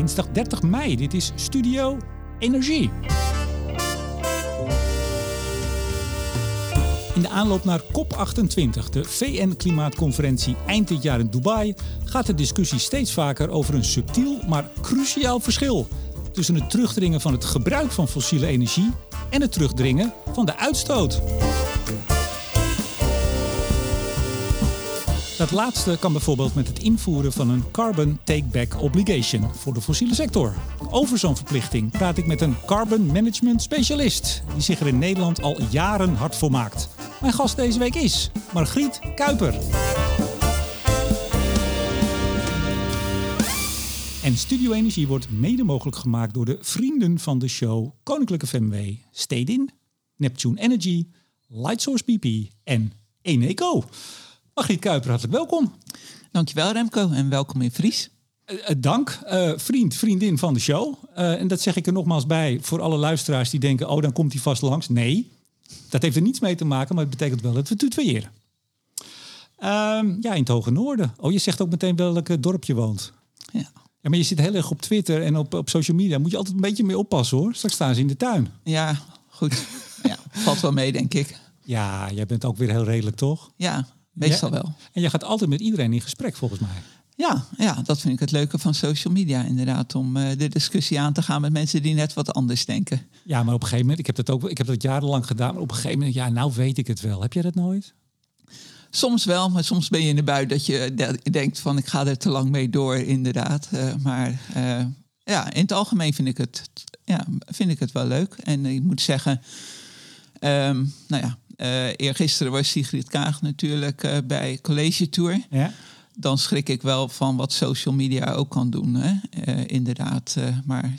dinsdag 30 mei. Dit is Studio Energie. In de aanloop naar COP28, de VN-klimaatconferentie eind dit jaar in Dubai, gaat de discussie steeds vaker over een subtiel maar cruciaal verschil tussen het terugdringen van het gebruik van fossiele energie en het terugdringen van de uitstoot. Dat laatste kan bijvoorbeeld met het invoeren van een Carbon Take-Back Obligation voor de fossiele sector. Over zo'n verplichting praat ik met een carbon management specialist die zich er in Nederland al jaren hard voor maakt. Mijn gast deze week is Margriet Kuiper. En Studio Energie wordt mede mogelijk gemaakt door de vrienden van de show Koninklijke FMW, Stedin, Neptune Energy, Lightsource BP en Eneco. Margriet Kuiper, hartelijk welkom. Dankjewel Remco en welkom in Fries. Uh, dank, uh, vriend, vriendin van de show. En dat zeg ik er nogmaals bij voor alle luisteraars die denken... oh, dan komt hij vast langs. Nee, dat heeft er niets mee te maken, maar het betekent wel dat we tutoyeren. Um, ja, in het Hoge Noorden. Oh, je zegt ook meteen welk dorp je woont. Ja. Ja, maar je zit heel erg op Twitter en op, op social media. Moet je altijd een beetje mee oppassen hoor. Straks staan ze in de tuin. Ja, goed. ja, valt wel mee, denk ik. Ja, jij bent ook weer heel redelijk, toch? Ja, meestal wel. En je gaat altijd met iedereen in gesprek, volgens mij. Ja, ja, dat vind ik het leuke van social media inderdaad. Om uh, de discussie aan te gaan met mensen die net wat anders denken. Ja, maar op een gegeven moment, ik heb dat ook ik heb dat jarenlang gedaan. Maar op een gegeven moment, ja, nou weet ik het wel. Heb jij dat nooit? Soms wel, maar soms ben je in de bui dat je denkt van ik ga er te lang mee door, inderdaad. Uh, maar uh, ja, in het algemeen vind ik het, ja, vind ik het wel leuk. En ik moet zeggen, um, nou ja, eergisteren was Sigrid Kaag natuurlijk bij College Tour. Ja. Dan schrik ik wel van wat social media ook kan doen, hè? inderdaad. maar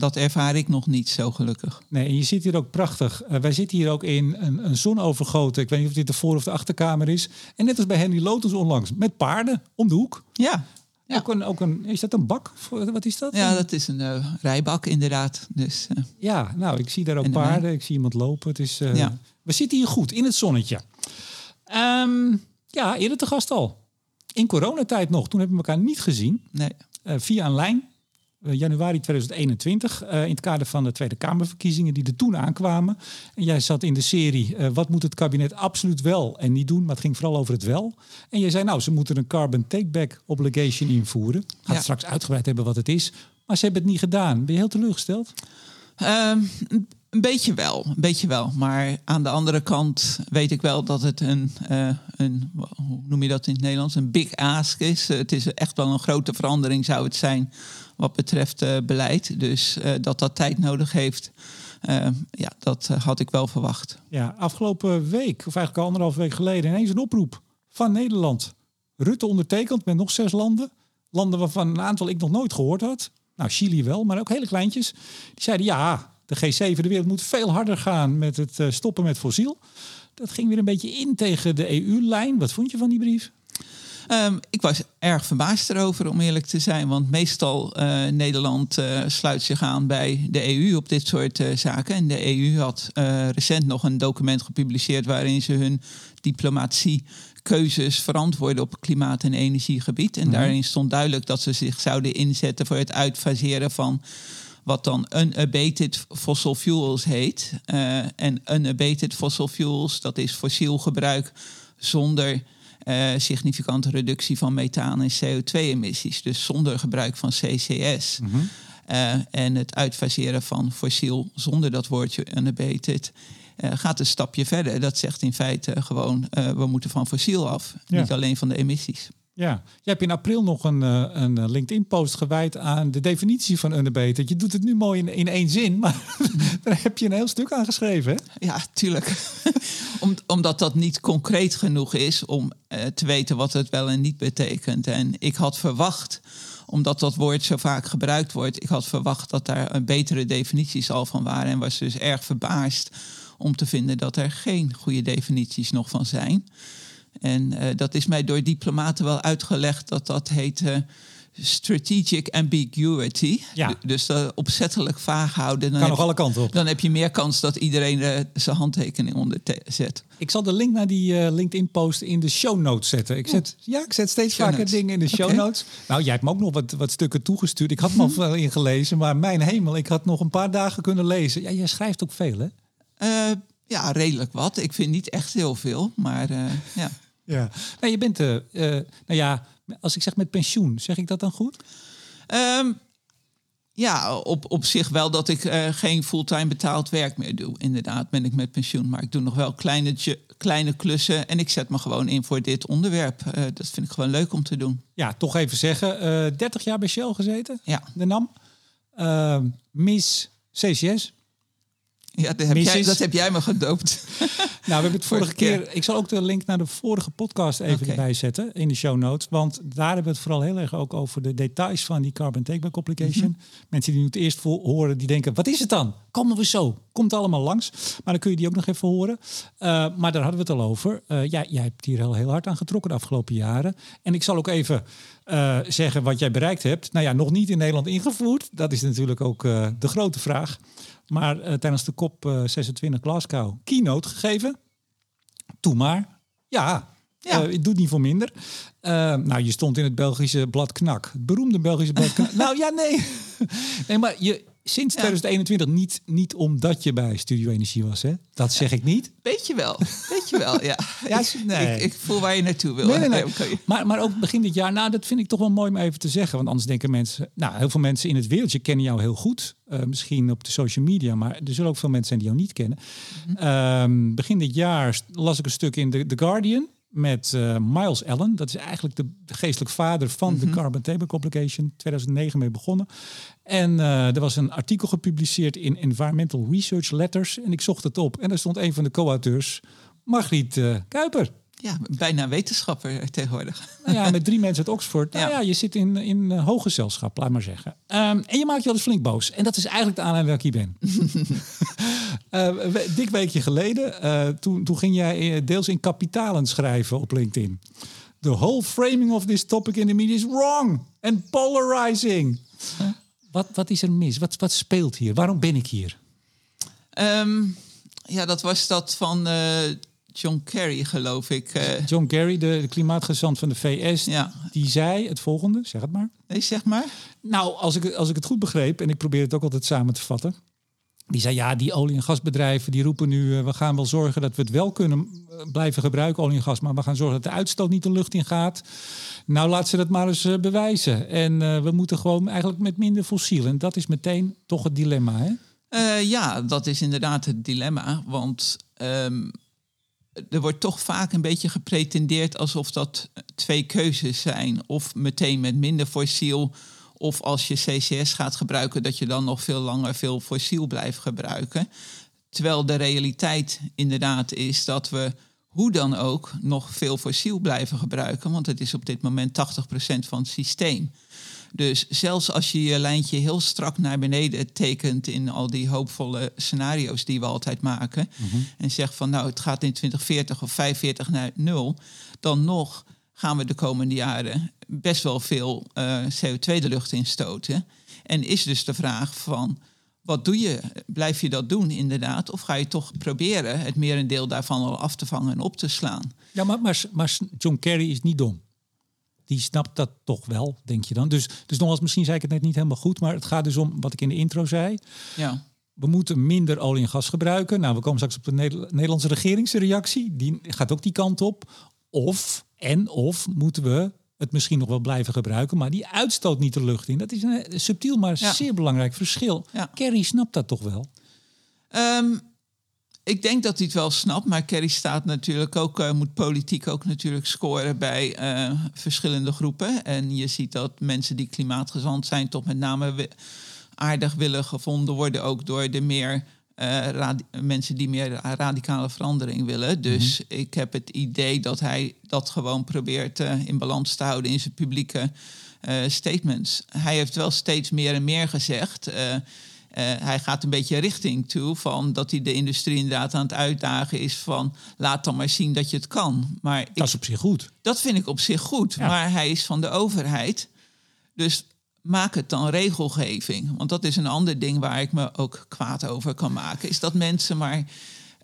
dat ervaar ik nog niet zo gelukkig. Nee, en je zit hier ook prachtig. Uh, wij zitten hier ook in een, een zonovergoten. Ik weet niet of dit de voor- of de achterkamer is. En net als bij Henry Lotus onlangs, met paarden om de hoek. Ja. ja. Ook een, ook een, is dat een bak? Wat is dat? Ja, dat is een rijbak inderdaad. Dus, ja, nou, ik zie daar ook paarden. Ik zie iemand lopen. Het is, ja. We zitten hier goed, in het zonnetje. Um, ja, eerder te gast al. In coronatijd nog. Toen hebben we elkaar niet gezien. Nee. via een lijn. Uh, januari 2021, uh, in het kader van de Tweede Kamerverkiezingen die er toen aankwamen. En jij zat in de serie Wat moet het kabinet absoluut wel en niet doen, maar het ging vooral over het wel. En jij zei nou, ze moeten een carbon take-back obligation invoeren. Gaat ja. straks uitgebreid hebben wat het is, maar ze hebben het niet gedaan. Ben je heel teleurgesteld? Um, een beetje wel, een beetje wel. Maar aan de andere kant weet ik wel dat het een, uh, een hoe noem je dat in het Nederlands, een big ask is. Het is echt wel een grote verandering zou het zijn wat betreft uh, beleid. Dus dat dat tijd nodig heeft, ja, dat had ik wel verwacht. Ja, afgelopen week, of eigenlijk al anderhalf week geleden, ineens een oproep van Nederland. Rutte ondertekend met nog zes landen. Landen waarvan een aantal ik nog nooit gehoord had. Nou, Chili wel, maar ook hele kleintjes. Die zeiden ja, de G7, de wereld moet veel harder gaan met het uh, stoppen met fossiel. Dat ging weer een beetje in tegen de EU-lijn. Wat vond je van die brief? Um, ik was erg verbaasd erover, om eerlijk te zijn. Want meestal uh, Nederland uh, sluit zich aan bij de EU op dit soort uh, zaken. En de EU had recent nog een document gepubliceerd waarin ze hun diplomatie keuzes verantwoorden op klimaat- en energiegebied. En mm -hmm. daarin stond duidelijk dat ze zich zouden inzetten voor het uitfaseren van wat dan unabated fossil fuels heet. Uh, en unabated fossil fuels, dat is fossiel gebruik zonder uh, significante reductie van methaan en CO2-emissies. Dus zonder gebruik van CCS. Mm -hmm. uh, en het uitfaseren van fossiel zonder dat woordje unabated. Uh, gaat een stapje verder. Dat zegt in feite gewoon, we moeten van fossiel af. Ja. Niet alleen van de emissies. Ja, je hebt in april nog een, een LinkedIn-post gewijd aan de definitie van unabated. Je doet het nu mooi in, één zin, maar daar heb je een heel stuk aan geschreven. Hè? Ja, tuurlijk. om, omdat dat niet concreet genoeg is om uh, te weten wat het wel en niet betekent. En ik had verwacht, omdat dat woord zo vaak gebruikt wordt, ik had verwacht dat daar een betere definities al van waren. En was dus erg verbaasd om te vinden dat er geen goede definities nog van zijn. En uh, dat is mij door diplomaten wel uitgelegd dat dat heet uh, strategic ambiguity. Ja. Dus dat opzettelijk vaag houden. Dan Kan heb, nog alle kanten op. dan heb je meer kans dat iedereen eh, zijn handtekening onder zet. Ik zal de link naar die eh, LinkedIn-post in de show notes zetten. Ik zet, ja, ik zet steeds Show vaker notes. dingen in de show notes. Nou, jij hebt me ook nog wat, wat stukken toegestuurd. Ik had me al veel ingelezen, maar mijn hemel, ik had nog een paar dagen kunnen lezen. Ja, jij schrijft ook veel, hè? Eh, ja, redelijk wat. Ik vind niet echt heel veel, maar eh, ja. Ja. Nou, je bent, eh, eh, nou ja, als ik zeg met pensioen, zeg ik dat dan goed? Ehm, ja, op, op zich wel dat ik eh, geen fulltime betaald werk meer doe. Inderdaad, ben ik met pensioen. Maar ik doe nog wel kleine, kleine klussen. En ik zet me gewoon in voor dit onderwerp. Dat vind ik gewoon leuk om te doen. Ja, toch even zeggen. eh 30 jaar bij Shell gezeten, Ja, de NAM. Eh, Miss CCS. Ja dat, heb jij, dat heb jij me gedoopt. Nou, we hebben het vorige keer. Ik zal ook de link naar de vorige podcast even erbij zetten in de show notes. Want daar hebben we het vooral heel erg ook over de details van die carbon take-back application. Mensen die nu het eerst voor horen, die denken: wat is het dan? Komen we zo? Komt allemaal langs. Maar dan kun je die ook nog even horen. Eh, maar daar hadden we het al over. Eh ja, jij hebt hier heel, heel hard aan getrokken de afgelopen jaren. En ik zal ook even eh, zeggen wat jij bereikt hebt. Nou ja, nog niet in Nederland ingevoerd. Dat is natuurlijk ook de grote vraag. Maar eh, tijdens de COP eh, 26 Glasgow keynote gegeven. Toe maar. Ja, Ja. Eh, het doet niet voor minder. Eh, nou, je stond in het Belgische blad Knak. Het beroemde Belgische blad Knak. nou ja, nee. nee, maar je, sinds 2021 niet, niet omdat je bij Studio Energie was, hè? Dat zeg ik niet. Weet je wel, weet je wel, ja. Ja, ik, nee. ik, ik voel waar je naartoe wil. Nee, nee. Maar, maar ook begin dit jaar, nou, dat vind ik toch wel mooi om even te zeggen. Want anders denken mensen, nou, heel veel mensen in het wereldje kennen jou heel goed. Eh, misschien op de social media, maar er zullen ook veel mensen zijn die jou niet kennen. Ehm, begin dit jaar las ik een stuk in The, The Guardian met eh, Miles Allen. Dat is eigenlijk de, de geestelijk vader van de Carbon Table Application. 2009 mee begonnen. En eh, er was een artikel gepubliceerd in Environmental Research Letters. En ik zocht het op. En daar stond een van de co-auteurs, Margriet eh, Kuiper. Ja, bijna wetenschapper tegenwoordig. Nou ja, met drie mensen uit Oxford. Nou Ja. ja, je zit in, in eh, hoog gezelschap, laat maar zeggen. Ehm, en je maakt je wel eens flink boos. En dat is eigenlijk de aanleiding dat ik hier ben. Eh, we- dik weekje geleden, eh, toen, toen ging jij eh, deels in kapitalen schrijven op LinkedIn. The whole framing of this topic in the media is wrong and polarizing. Wat, wat is er mis? Wat, wat speelt hier? Waarom ben ik hier? Ehm, ja, dat was dat van eh, John Kerry, geloof ik. Eh, John Kerry, de, de klimaatgezant van de VS, ja, die zei het volgende. Zeg het maar. nee, zeg maar. Nou, als ik, als ik het goed begreep, en ik probeer het ook altijd samen te vatten. Die zei, ja, die olie- en gasbedrijven die roepen nu... eh, we gaan wel zorgen dat we het wel kunnen eh, blijven gebruiken, olie en gas... maar we gaan zorgen dat de uitstoot niet de lucht in gaat. Nou, laat ze dat maar eens bewijzen. En we moeten gewoon eigenlijk met minder fossiel. En dat is meteen toch het dilemma, hè? Ja, dat is inderdaad het dilemma. Want ehm, er wordt toch vaak een beetje gepretendeerd alsof dat twee keuzes zijn. Of meteen met minder fossiel. Of als je CCS gaat gebruiken, dat je dan nog veel langer veel fossiel blijft gebruiken. Terwijl de realiteit inderdaad is dat we hoe dan ook nog veel fossiel blijven gebruiken. Want het is op dit moment 80% van het systeem. Dus zelfs als je je lijntje heel strak naar beneden tekent in al die hoopvolle scenario's die we altijd maken. En zegt van nou het gaat in 2040 of 45 naar nul. Dan nog gaan we de komende jaren best wel veel eh, CO2 de lucht instoten. En is dus de vraag van wat doe je? Blijf je dat doen inderdaad? Of ga je toch proberen het merendeel daarvan al af te vangen en op te slaan? Ja, maar, maar, maar John Kerry is niet dom. Die snapt dat toch wel, denk je dan. Dus, dus nogmaals, misschien zei ik het net niet helemaal goed... maar het gaat dus om wat ik in de intro zei... Ja. we moeten minder olie en gas gebruiken. Nou, we komen straks op de Neder- Nederlandse regeringsreactie. Die gaat ook die kant op. Of, en of moeten we het misschien nog wel blijven gebruiken, maar die uitstoot niet de lucht in. Dat is een eh, subtiel, maar Ja. zeer belangrijk verschil. Ja. Kerry snapt dat toch wel? Ehm, ik denk dat hij het wel snapt, maar Kerry staat natuurlijk ook, eh, moet politiek ook natuurlijk scoren bij eh, verschillende groepen. En je ziet dat mensen die klimaatgezant zijn, toch met name aardig willen gevonden worden, ook door de meer eh, mensen die meer radicale verandering willen. Dus ik heb het idee dat hij dat gewoon probeert in balans te houden in zijn publieke statements. Hij heeft wel steeds meer en meer gezegd. Eh, hij gaat een beetje richting toe van dat hij de industrie inderdaad aan het uitdagen is van laat dan maar zien dat je het kan. Maar ik, Dat is op zich goed. dat vind ik op zich goed, Ja. maar hij is van de overheid. Dus maak het dan regelgeving. Want dat is een ander ding waar ik me ook kwaad over kan maken. Is dat mensen maar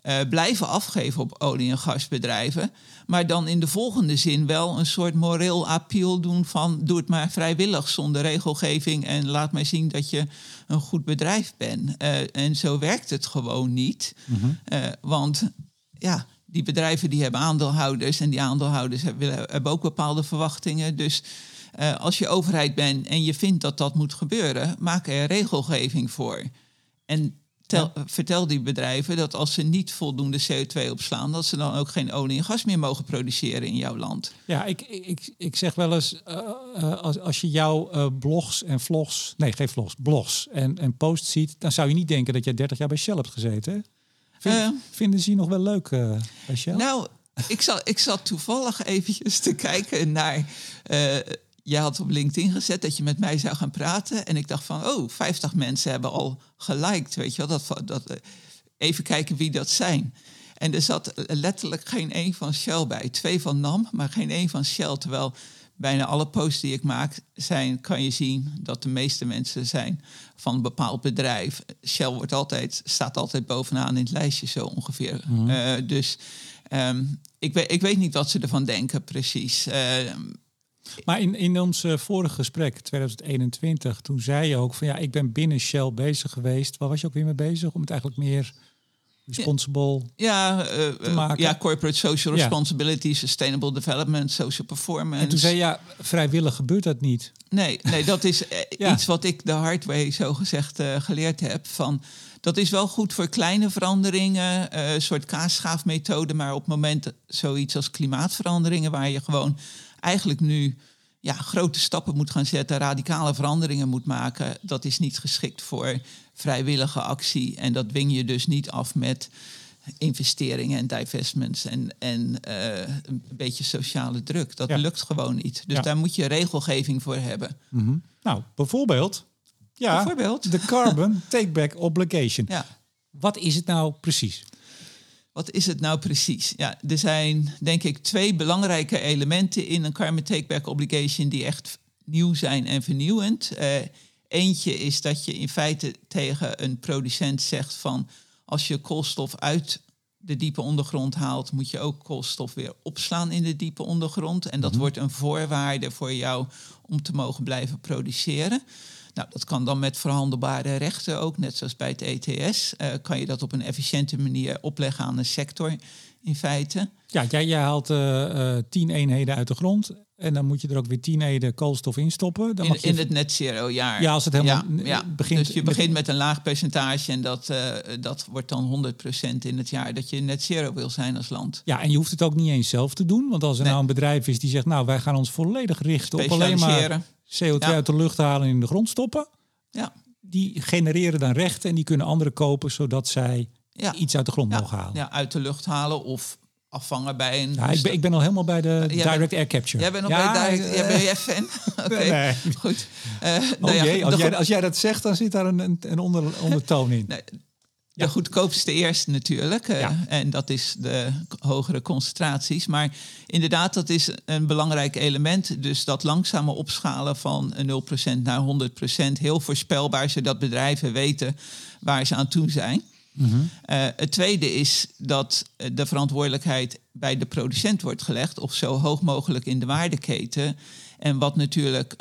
uh, blijven afgeven op olie- en gasbedrijven. Maar dan in de volgende zin wel een soort moreel appeal doen van doe het maar vrijwillig zonder regelgeving en laat mij zien dat je een goed bedrijf bent. Uh, en zo werkt het gewoon niet. uh, want ja, die bedrijven die hebben aandeelhouders en die aandeelhouders hebben, hebben ook bepaalde verwachtingen. Dus als je overheid bent en je vindt dat dat moet gebeuren, maak er regelgeving voor. En Tel, Vertel die bedrijven dat als ze niet voldoende CO2 opslaan, dat ze dan ook geen olie en gas meer mogen produceren in jouw land. Ja, ik, ik, ik zeg wel eens, uh, uh, als, als je jouw uh, blogs en vlogs, nee, geen vlogs, blogs en, en posts ziet, dan zou je niet denken dat jij 30 jaar bij Shell hebt gezeten. Hè? Vind, vinden ze je nog wel leuk bij Shell? Nou, ik zat, ik zat toevallig eventjes te kijken naar jij had op LinkedIn gezet dat je met mij zou gaan praten. En ik dacht van, oh, 50 mensen hebben al geliked, weet je wel. Dat, dat, eh, even kijken wie dat zijn. En er zat letterlijk geen één van Shell bij. Twee van NAM, maar geen één van Shell. Terwijl bijna alle posts die ik maak zijn, kan je zien dat de meeste mensen zijn van een bepaald bedrijf. Shell wordt altijd, staat altijd bovenaan in het lijstje zo ongeveer. Mm. Uh, dus um, ik, weet, ik weet niet wat ze ervan denken precies. Uh, maar in, in ons uh, vorige gesprek, 2021, toen zei je ook van ja, ik ben binnen Shell bezig geweest. Waar was je ook weer mee bezig? Om het eigenlijk meer responsible ja, uh, te maken. Ja, corporate social responsibility, ja. sustainable development, social performance. En toen zei je, ja, vrijwillig gebeurt dat niet. Nee, nee dat is ja. iets wat ik de hard way zo gezegd uh, geleerd heb. Van, dat is wel goed voor kleine veranderingen, een soort kaasschaafmethode. Maar op het moment zoiets als klimaatveranderingen, waar je gewoon eigenlijk nu ja, grote stappen moet gaan zetten, radicale veranderingen moet maken, dat is niet geschikt voor vrijwillige actie. En dat dwing je dus niet af met investeringen en divestments en, en uh, een beetje sociale druk. Dat ja. lukt gewoon niet. Dus ja. daar moet je regelgeving voor hebben. Mm -hmm. Nou, bijvoorbeeld, ja, bijvoorbeeld. de Carbon Take-Back Obligation. Ja. Wat is het nou precies? Wat is het nou precies? Ja, er zijn denk ik twee belangrijke elementen in een carbon take-back obligation die echt nieuw zijn en vernieuwend. Uh, eentje is dat je in feite tegen een producent zegt van als je koolstof uit de diepe ondergrond haalt, moet je ook koolstof weer opslaan in de diepe ondergrond. En dat mm -hmm. wordt een voorwaarde voor jou om te mogen blijven produceren. Nou, dat kan dan met verhandelbare rechten ook, net zoals bij het ETS. Uh, kan je dat op een efficiënte manier opleggen aan de sector in feite. Ja, jij, jij haalt uh, uh, tien eenheden uit de grond. En dan moet je er ook weer tien eenheden koolstof in stoppen. Dan in, mag je... in het net zero jaar. Ja, als het helemaal ja, ja. begint. Dus je begint met een laag percentage en dat, uh, dat wordt dan 100% in het jaar dat je net zero wil zijn als land. Ja, en je hoeft het ook niet eens zelf te doen. Want als er nee. nou een bedrijf is die zegt, nou wij gaan ons volledig richten op alleen maar CO2 ja. uit de lucht halen en in de grond stoppen. Ja. Die genereren dan rechten en die kunnen anderen kopen zodat zij ja. iets uit de grond ja. mogen halen. Ja, uit de lucht halen of afvangen bij een... Ja, ik, ben, ik ben al helemaal bij de uh, direct bent, air capture. Jij bent nog ja, bij direct... Uh, jij bent fan? Oké, okay. nee. goed. Uh, oh nou ja, jee, als, jij, als jij dat zegt, dan zit daar een, een, een onder, ondertoon in. Nee, de ja. goedkoopste eerst natuurlijk. Uh, ja. En dat is de hogere concentraties. Maar inderdaad, dat is een belangrijk element. Dus dat langzame opschalen van 0% naar 100%. Heel voorspelbaar, zodat bedrijven weten waar ze aan toe zijn. -hmm. uh, het tweede is dat de verantwoordelijkheid bij de producent wordt gelegd. Of zo hoog mogelijk in de waardeketen. En wat natuurlijk...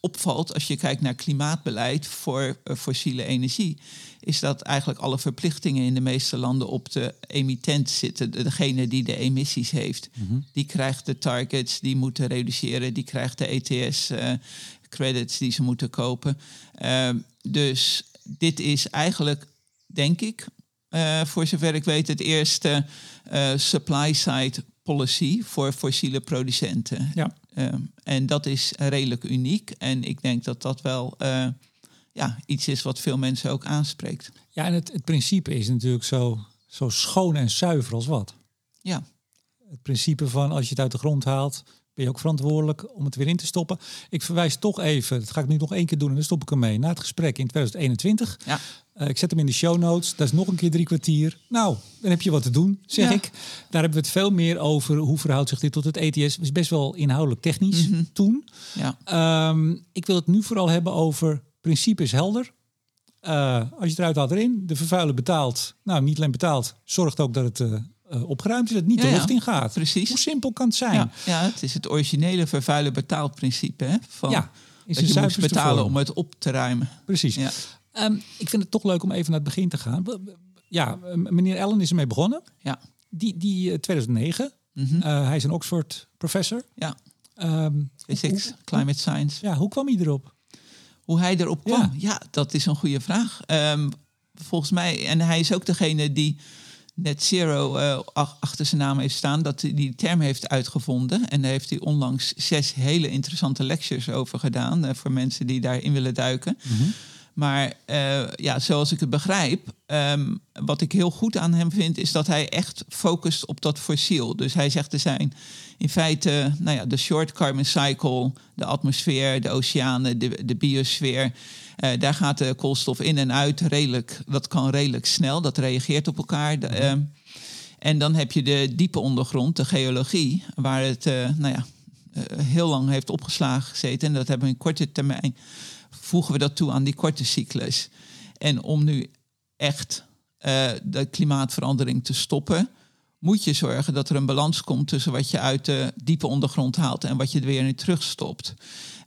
Opvalt als je kijkt naar klimaatbeleid voor uh, fossiele energie, is dat eigenlijk alle verplichtingen in de meeste landen op de emittent zitten. Degene die de emissies heeft, mm -hmm. die krijgt de targets, die moeten reduceren, die krijgt de ETS-credits uh, die ze moeten kopen. Uh, dus dit is eigenlijk, denk ik, uh, voor zover ik weet, het eerste uh, supply-side policy voor fossiele producenten. Ja. Uh, en dat is redelijk uniek. En ik denk dat dat wel uh, ja, iets is wat veel mensen ook aanspreekt. Ja, en het, het principe is natuurlijk zo, zo schoon en zuiver als wat. Ja. Het principe van als je het uit de grond haalt, ben je ook verantwoordelijk om het weer in te stoppen. Ik verwijs toch even, dat ga ik nu nog één keer doen en dan stop ik ermee, na het gesprek in 2021. Ja. Uh, ik zet hem in de show notes. Dat is nog een keer drie kwartier. Nou, dan heb je wat te doen, zeg Ja. ik. Daar hebben we het veel meer over. Hoe verhoudt zich dit tot het ETS? Het is best wel inhoudelijk technisch Mhm. toen. Ja. Ehm, ik wil het nu vooral hebben over principe is helder. Eh, als je het eruit haalt erin, de vervuiler betaalt. Nou, niet alleen betaalt, zorgt ook dat het eh, eh, opgeruimd is, dat het niet Ja, de lucht in gaat. precies. Hoe simpel kan het zijn? Ja, het is het originele vervuiler betaalt principe. Hè? Van, Ja, is dat je betalen vorm. om het op te ruimen. Precies. Ja. Ehm, ik vind het toch leuk om even naar het begin te gaan. Ja, eh, meneer Allen is ermee begonnen. Ja. Die, die eh, 2009. Mhm. Eh, hij is een Oxford professor. ja, Ehm, physics, hoe- climate science. ja, hoe kwam hij erop? Hoe hij erop kwam? Ja. Ja, dat is een goede vraag. Ehm, volgens mij, en hij is ook degene die net zero eh, ach- achter zijn naam heeft staan, dat hij die term heeft uitgevonden. En daar heeft hij onlangs zes hele interessante lectures over gedaan eh, voor mensen die daarin willen duiken. Maar eh, ja, zoals ik het begrijp, ehm, wat ik heel goed aan hem vind, is dat hij echt focust op dat fossiel. Dus hij zegt er zijn in feite nou ja, de short carbon cycle, de atmosfeer, de oceanen, de, de biosfeer. eh, daar gaat de koolstof in en uit redelijk, dat kan redelijk snel, dat reageert op elkaar. De, ehm, en dan heb je de diepe ondergrond, de geologie, waar het eh, nou ja, heel lang heeft opgeslagen gezeten. En dat hebben we in korte termijn voegen we dat toe aan die korte cyclus. En om nu echt eh, de klimaatverandering te stoppen, moet je zorgen dat er een balans komt tussen wat je uit de diepe ondergrond haalt en wat je er weer in terugstopt.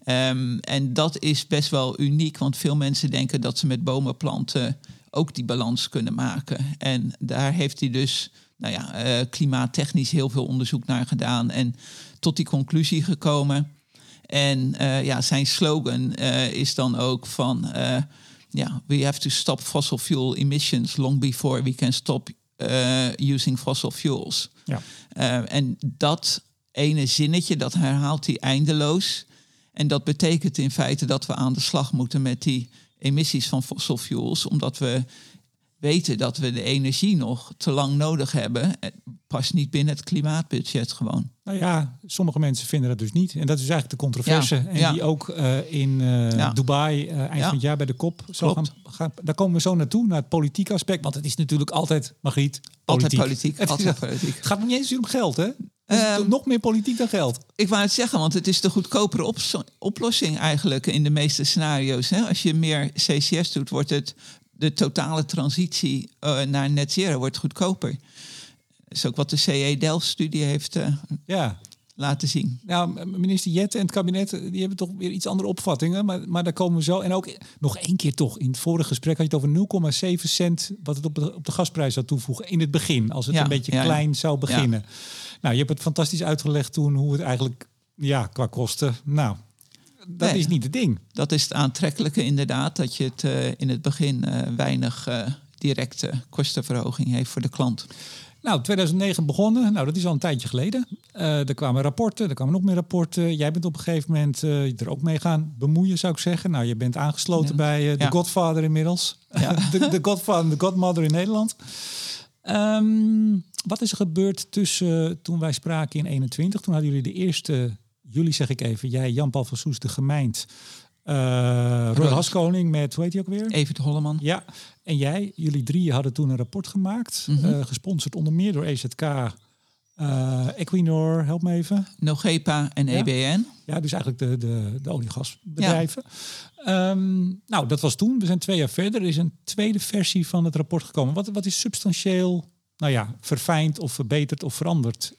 Ehm, en dat is best wel uniek, want veel mensen denken dat ze met bomen planten ook die balans kunnen maken. En daar heeft hij dus nou ja, eh, klimaattechnisch heel veel onderzoek naar gedaan en tot die conclusie gekomen. En eh, ja, zijn slogan eh, is dan ook van... eh, ja, we have to stop fossil fuel emissions long before we can stop using fossil fuels. Ja. En dat ene zinnetje, dat herhaalt hij eindeloos. En dat betekent in feite dat we aan de slag moeten met die emissies van fossil fuels, omdat we weten dat we de energie nog te lang nodig hebben. Past niet binnen het klimaatbudget gewoon. Nou ja, sommige mensen vinden dat dus niet. En dat is eigenlijk de controverse. Ja, en ja. die ook eh, in eh, Ja. Dubai eh, eind Ja. van het jaar bij de kop zal gaan, gaan. Daar komen we zo naartoe, naar het politieke aspect. Want het is natuurlijk altijd, Margriet, politiek. Altijd politiek. Het, is- Altijd politiek. het gaat nog niet eens om geld, hè? Ehm, nog meer politiek dan geld. Ik wou het zeggen, want het is de goedkopere ops- oplossing eigenlijk in de meeste scenario's. Hè? Als je meer CCS doet, wordt het de totale transitie naar net zero wordt goedkoper. Dat is ook wat de CE Delft-studie heeft eh, Ja. laten zien. Nou, minister Jette en het kabinet, eh, die hebben toch weer iets andere opvattingen. Maar, maar daar komen we zo. En ook nog één keer toch, in het vorige gesprek had je het over 0,7 cent... wat het op de, op de gasprijs zou toevoegen in het begin. Als het Ja, een beetje ja, klein zou beginnen. Nou, je hebt het fantastisch uitgelegd toen hoe het eigenlijk... Ja, qua kosten. Nou, dat Nee. is niet het ding. Dat is het aantrekkelijke inderdaad, dat je het eh, in het begin weinig directe kostenverhoging heeft voor de klant. Nou, 2009 begonnen. Nou, dat is al een tijdje geleden. Eh, er kwamen rapporten, er kwamen nog meer rapporten. Jij bent op een gegeven moment eh, er ook mee gaan bemoeien, zou ik zeggen. Nou, je bent aangesloten Ja. bij eh, de Ja. Godfather inmiddels. Ja. de, de Godfather de Godmother in Nederland. Ehm, wat is er gebeurd tussen toen wij spraken in 21? Toen hadden jullie de eerste, jullie zeg ik even, jij, Jan-Paul van Soes, de gemeente. Eh Roy. Haskoning met, hoe heet hij ook weer? Evert Holleman. Ja, en jij, jullie drieën hadden toen een rapport gemaakt, Mhm. eh, gesponsord onder meer door EZK, eh, Equinor, help me even. Nogepa en. EBN. Ja, dus eigenlijk de, de, de oliegasbedrijven. Ehm, nou, dat was toen. We zijn twee jaar verder. Er is een tweede versie van het rapport gekomen. Wat, wat is substantieel, nou ja, verfijnd of verbeterd of veranderd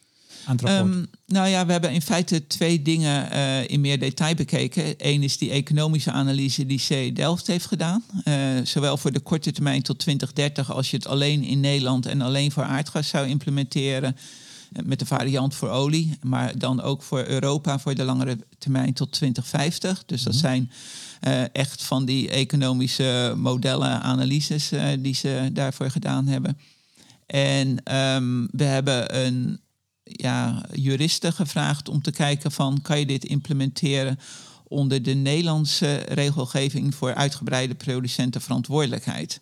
Ehm, nou ja, we hebben in feite twee dingen eh, in meer detail bekeken. Eén is die economische analyse die C Delft heeft gedaan. Eh, zowel voor de korte termijn tot 2030 als je het alleen in Nederland en alleen voor aardgas zou implementeren. eh, Met de variant voor olie, maar dan ook voor Europa voor de langere termijn tot 2050. Dus dat zijn eh, echt van die economische modellen, analyses die ze daarvoor gedaan hebben. En ehm, we hebben een ja, juristen gevraagd om te kijken van kan je dit implementeren onder de Nederlandse regelgeving voor uitgebreide producentenverantwoordelijkheid.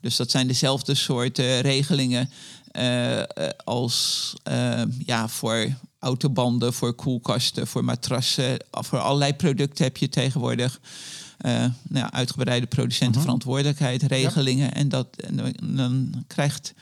Dus dat zijn dezelfde soorten regelingen eh, eh, als eh, ja, voor autobanden, voor koelkasten, voor matrassen. Voor allerlei producten heb je tegenwoordig uh, nou uitgebreide producentenverantwoordelijkheid, regelingen. En, dat, en dan krijgt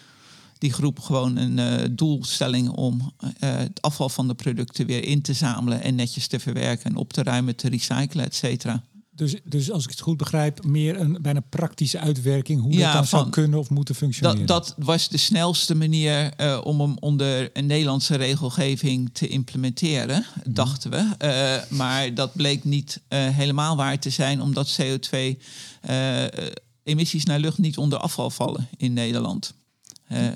die groep gewoon een uh, doelstelling om uh, het afval van de producten weer in te zamelen en netjes te verwerken en op te ruimen, te recyclen, et cetera. Dus, dus als ik het goed begrijp, meer een bijna praktische uitwerking hoe ja, dat dan zou kunnen of moeten functioneren. Dat, dat was de snelste manier uh, om hem onder een Nederlandse regelgeving te implementeren, mhm. dachten we. Uh, maar dat bleek niet uh, helemaal waar te zijn, omdat CO2 emissies naar lucht niet onder afval vallen in Nederland.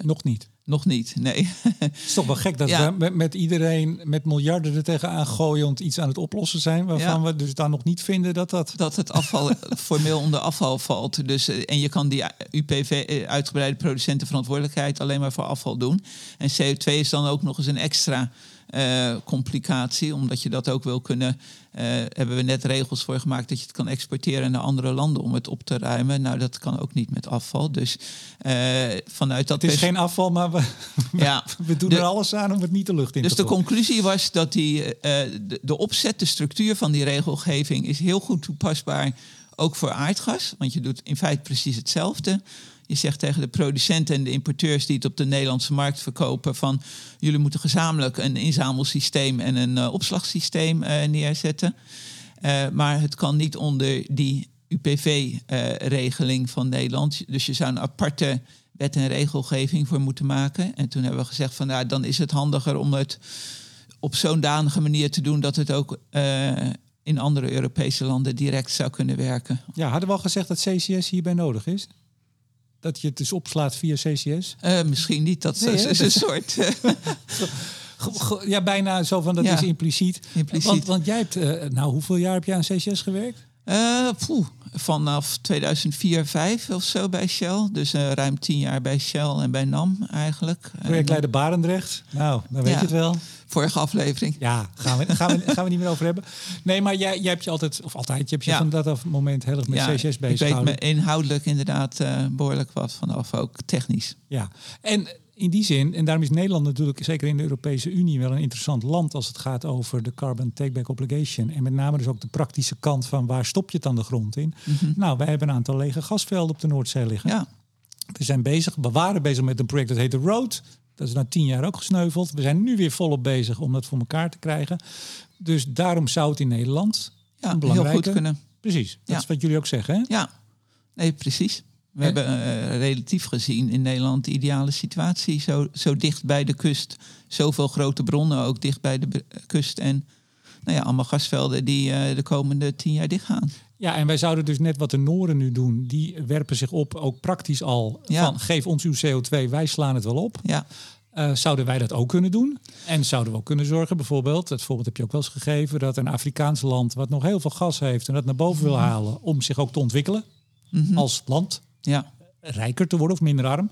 Nog niet. Nog niet, nee. Het is toch wel gek dat we met, met, iedereen met miljarden er tegenaan gooien iets aan het oplossen zijn, waarvan we dus dan nog niet vinden dat dat... Dat het afval formeel onder afval valt. Dus, eh, en je kan die UPV, eh, uitgebreide producentenverantwoordelijkheid, alleen maar voor afval doen. En CO2 is dan ook nog eens een extra uh, complicatie, omdat je dat ook wil kunnen. Uh, hebben we net regels voor gemaakt dat je het kan exporteren naar andere landen om het op te ruimen. Nou, dat kan ook niet met afval. Dus uh, vanuit dat. Het is geen afval, maar we, ja, we doen er alles aan om het niet de lucht in dus te Dus de conclusie was dat die, de, de opzet, de structuur van die regelgeving is heel goed toepasbaar. Ook voor aardgas, want je doet in feite precies hetzelfde. Je zegt tegen de producenten en de importeurs die het op de Nederlandse markt verkopen van jullie moeten gezamenlijk een inzamelsysteem en een uh, opslagsysteem uh, neerzetten. Uh, maar het kan niet onder die UPV-regeling van Nederland. Dus je zou een aparte wet en regelgeving voor moeten maken. En toen hebben we gezegd van nou, dan is het handiger om het op zo'n danige manier te doen dat het ook in andere Europese landen direct zou kunnen werken. Ja, hadden we al gezegd dat CCS hierbij nodig is? Dat je het dus opslaat via CCS? Uh, misschien niet. Dat nee, is een soort. ja, bijna zo van dat is impliciet. impliciet. Want, want jij hebt, uh, nou, hoeveel jaar heb jij aan CCS gewerkt? Uh, poeh, vanaf 2004, 5 of zo bij Shell. Dus uh, ruim tien jaar bij Shell en bij NAM eigenlijk. Projectleider Barendrecht. Nou, dan weet je het wel. Vorige aflevering. Ja, gaan we, gaan we, gaan we niet meer over hebben. Nee, maar jij, jij hebt je altijd, of altijd, je hebt je ja. van dat moment heel erg met ja, CCS bezig Ik weet me inhoudelijk inderdaad uh, behoorlijk wat vanaf, ook technisch. Ja, en in die zin, en daarom is Nederland natuurlijk zeker in de Europese Unie wel een interessant land als het gaat over de carbon takeback obligation. En met name dus ook de praktische kant van waar stop je het aan de grond in. Mhm. Nou, wij hebben een aantal lege gasvelden op de Noordzee liggen. Ja. We zijn bezig, we waren bezig met een project dat heet The Road. Dat is na tien jaar ook gesneuveld. We zijn nu weer volop bezig om dat voor elkaar te krijgen. Dus daarom zou het in Nederland ja, heel goed kunnen. Precies, dat is wat jullie ook zeggen. Hè? Ja, nee, precies. We hebben uh, relatief gezien in Nederland de ideale situatie. Zo, zo dicht bij de kust. Zoveel grote bronnen ook dicht bij de kust. En nou ja, allemaal gasvelden die uh, de komende tien jaar dicht gaan. Ja, en wij zouden dus net wat de Noren nu doen. Die werpen zich op, ook praktisch al, ja. van geef ons uw CO2, wij slaan het wel op. Ja. Uh, zouden wij dat ook kunnen doen? En zouden we ook kunnen zorgen, bijvoorbeeld, het voorbeeld heb je ook wel eens gegeven, dat een Afrikaans land wat nog heel veel gas heeft en dat naar boven wil mhm. halen om zich ook te ontwikkelen mm -hmm. als land, ja. rijker te worden of minder arm,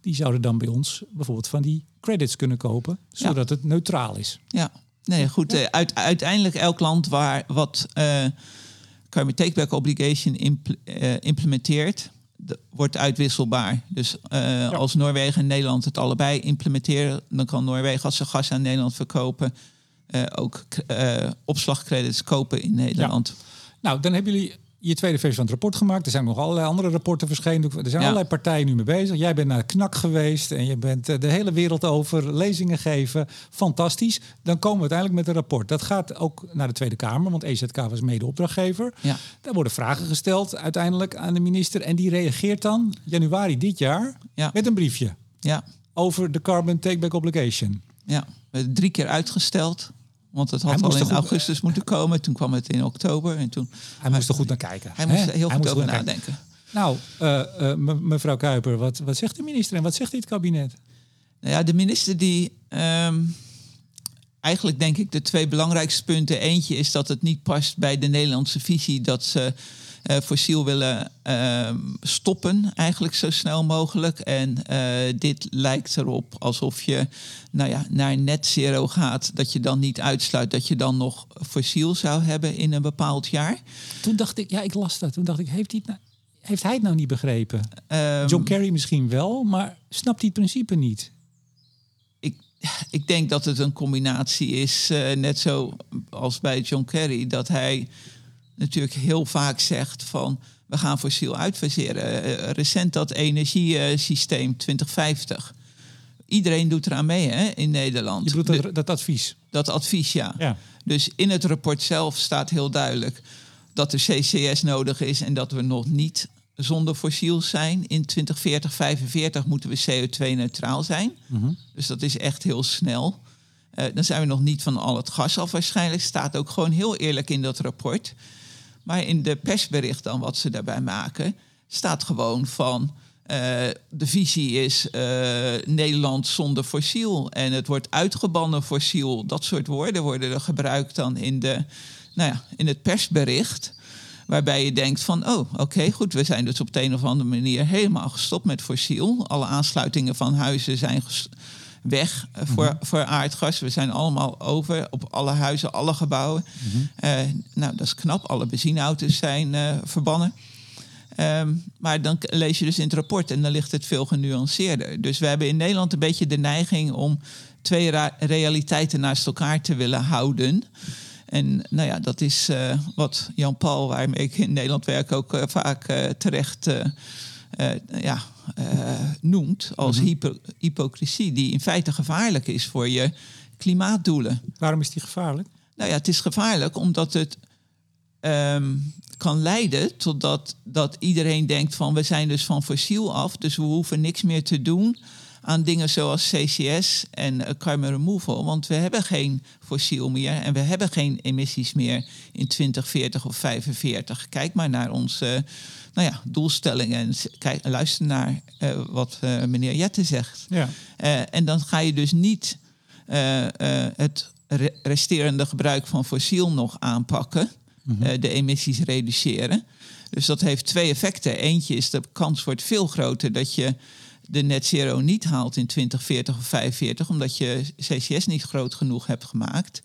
die zouden dan bij ons bijvoorbeeld van die credits kunnen kopen, zodat het neutraal is. Ja, nee, goed. Ja. Uh, uiteindelijk elk land waar wat uh, carbon takeback obligation impl uh, implementeert, wordt uitwisselbaar. Dus uh, als Noorwegen en Nederland het allebei implementeren, dan kan Noorwegen als ze gas aan Nederland verkopen ook opslagcredits kopen in Nederland. Ja. Nou, dan hebben jullie je tweede versie van het rapport gemaakt. Er zijn nog allerlei andere rapporten verschenen. Er zijn allerlei partijen nu mee bezig. Jij bent naar KNAK geweest en je bent eh, de hele wereld over lezingen geven. Fantastisch. Dan komen we uiteindelijk met een rapport. Dat gaat ook naar de Tweede Kamer, want EZK was mede-opdrachtgever. Ja. Daar worden vragen gesteld uiteindelijk aan de minister. En die reageert dan januari dit jaar ja. met een briefje. Ja. Over de Carbon Takeback Obligation. Ja, drie keer uitgesteld. Want het had al in augustus moeten komen. Toen kwam het in oktober. En toen, hij moest er goed naar kijken. Hij moest er heel goed over nadenken. Nou, uh, uh, mevrouw Kuiper, wat, wat zegt de minister en wat zegt dit kabinet? Nou ja, de minister die... Um, eigenlijk denk ik de twee belangrijkste punten. Eentje is dat het niet past bij de Nederlandse visie... dat ze fossiel willen uh, stoppen, eigenlijk zo snel mogelijk. En uh, dit lijkt erop alsof je nou ja, naar net zero gaat, dat je dan niet uitsluit dat je dan nog fossiel zou hebben in een bepaald jaar. Toen dacht ik, ja, ik las dat. Toen dacht ik, heeft hij het nou, heeft hij het nou niet begrepen? Um, John Kerry misschien wel, maar snapt hij het principe niet? Ik, ik denk dat het een combinatie is, uh, net zo als bij John Kerry, dat hij natuurlijk heel vaak zegt van we gaan fossiel uitfaseren. Uh, recent dat energiesysteem 2050. Iedereen doet eraan mee hè, in Nederland. Je bedoelt dat, dat advies? Dat advies, ja. ja. Dus in het rapport zelf staat heel duidelijk dat er CCS nodig is en dat we nog niet zonder fossiel zijn. In 2040, 45 moeten we CO2-neutraal zijn. Mhm. Dus dat is echt heel snel. Uh, dan zijn we nog niet van al het gas af waarschijnlijk. Staat ook gewoon heel eerlijk in dat rapport. Maar in de persbericht dan wat ze daarbij maken, staat gewoon van... Uh, de visie is uh, Nederland zonder fossiel. En het wordt uitgebannen fossiel. Dat soort woorden worden er gebruikt dan in, de, nou ja, in het persbericht. Waarbij je denkt van, oh, oké, goed, we zijn dus op de een of andere manier helemaal gestopt met fossiel. Alle aansluitingen van huizen zijn weg eh, voor, mhm. voor aardgas. We zijn allemaal over op alle huizen, alle gebouwen. Mhm. Eh, nou, dat is knap. Alle benzineauto's zijn uh, verbannen. Ehm, maar dan lees je dus in het rapport en dan ligt het veel genuanceerder. Dus we hebben in Nederland een beetje de neiging om twee realiteiten naast elkaar te willen houden. En nou ja, dat is uh, wat Jan Paul, waarmee ik in Nederland werk, ook vaak terecht ja, noemt als mm -hmm. hypocrisie, die in feite gevaarlijk is voor je klimaatdoelen. Waarom is die gevaarlijk? Nou ja, het is gevaarlijk omdat het um, kan leiden totdat dat iedereen denkt van we zijn dus van fossiel af, dus we hoeven niks meer te doen aan dingen zoals CCS en uh, carbon removal. Want we hebben geen fossiel meer en we hebben geen emissies meer in 2040 of 45. Kijk maar naar onze nou ja, doelstellingen en kijk, luister naar uh, wat uh, meneer Jette zegt. Ja. en dan ga je dus niet het resterende gebruik van fossiel nog aanpakken. Mhm. de emissies reduceren. Dus dat heeft twee effecten. Eentje is de kans wordt veel groter dat je de net zero niet haalt in 2040 of 45, omdat je CCS niet groot genoeg hebt gemaakt.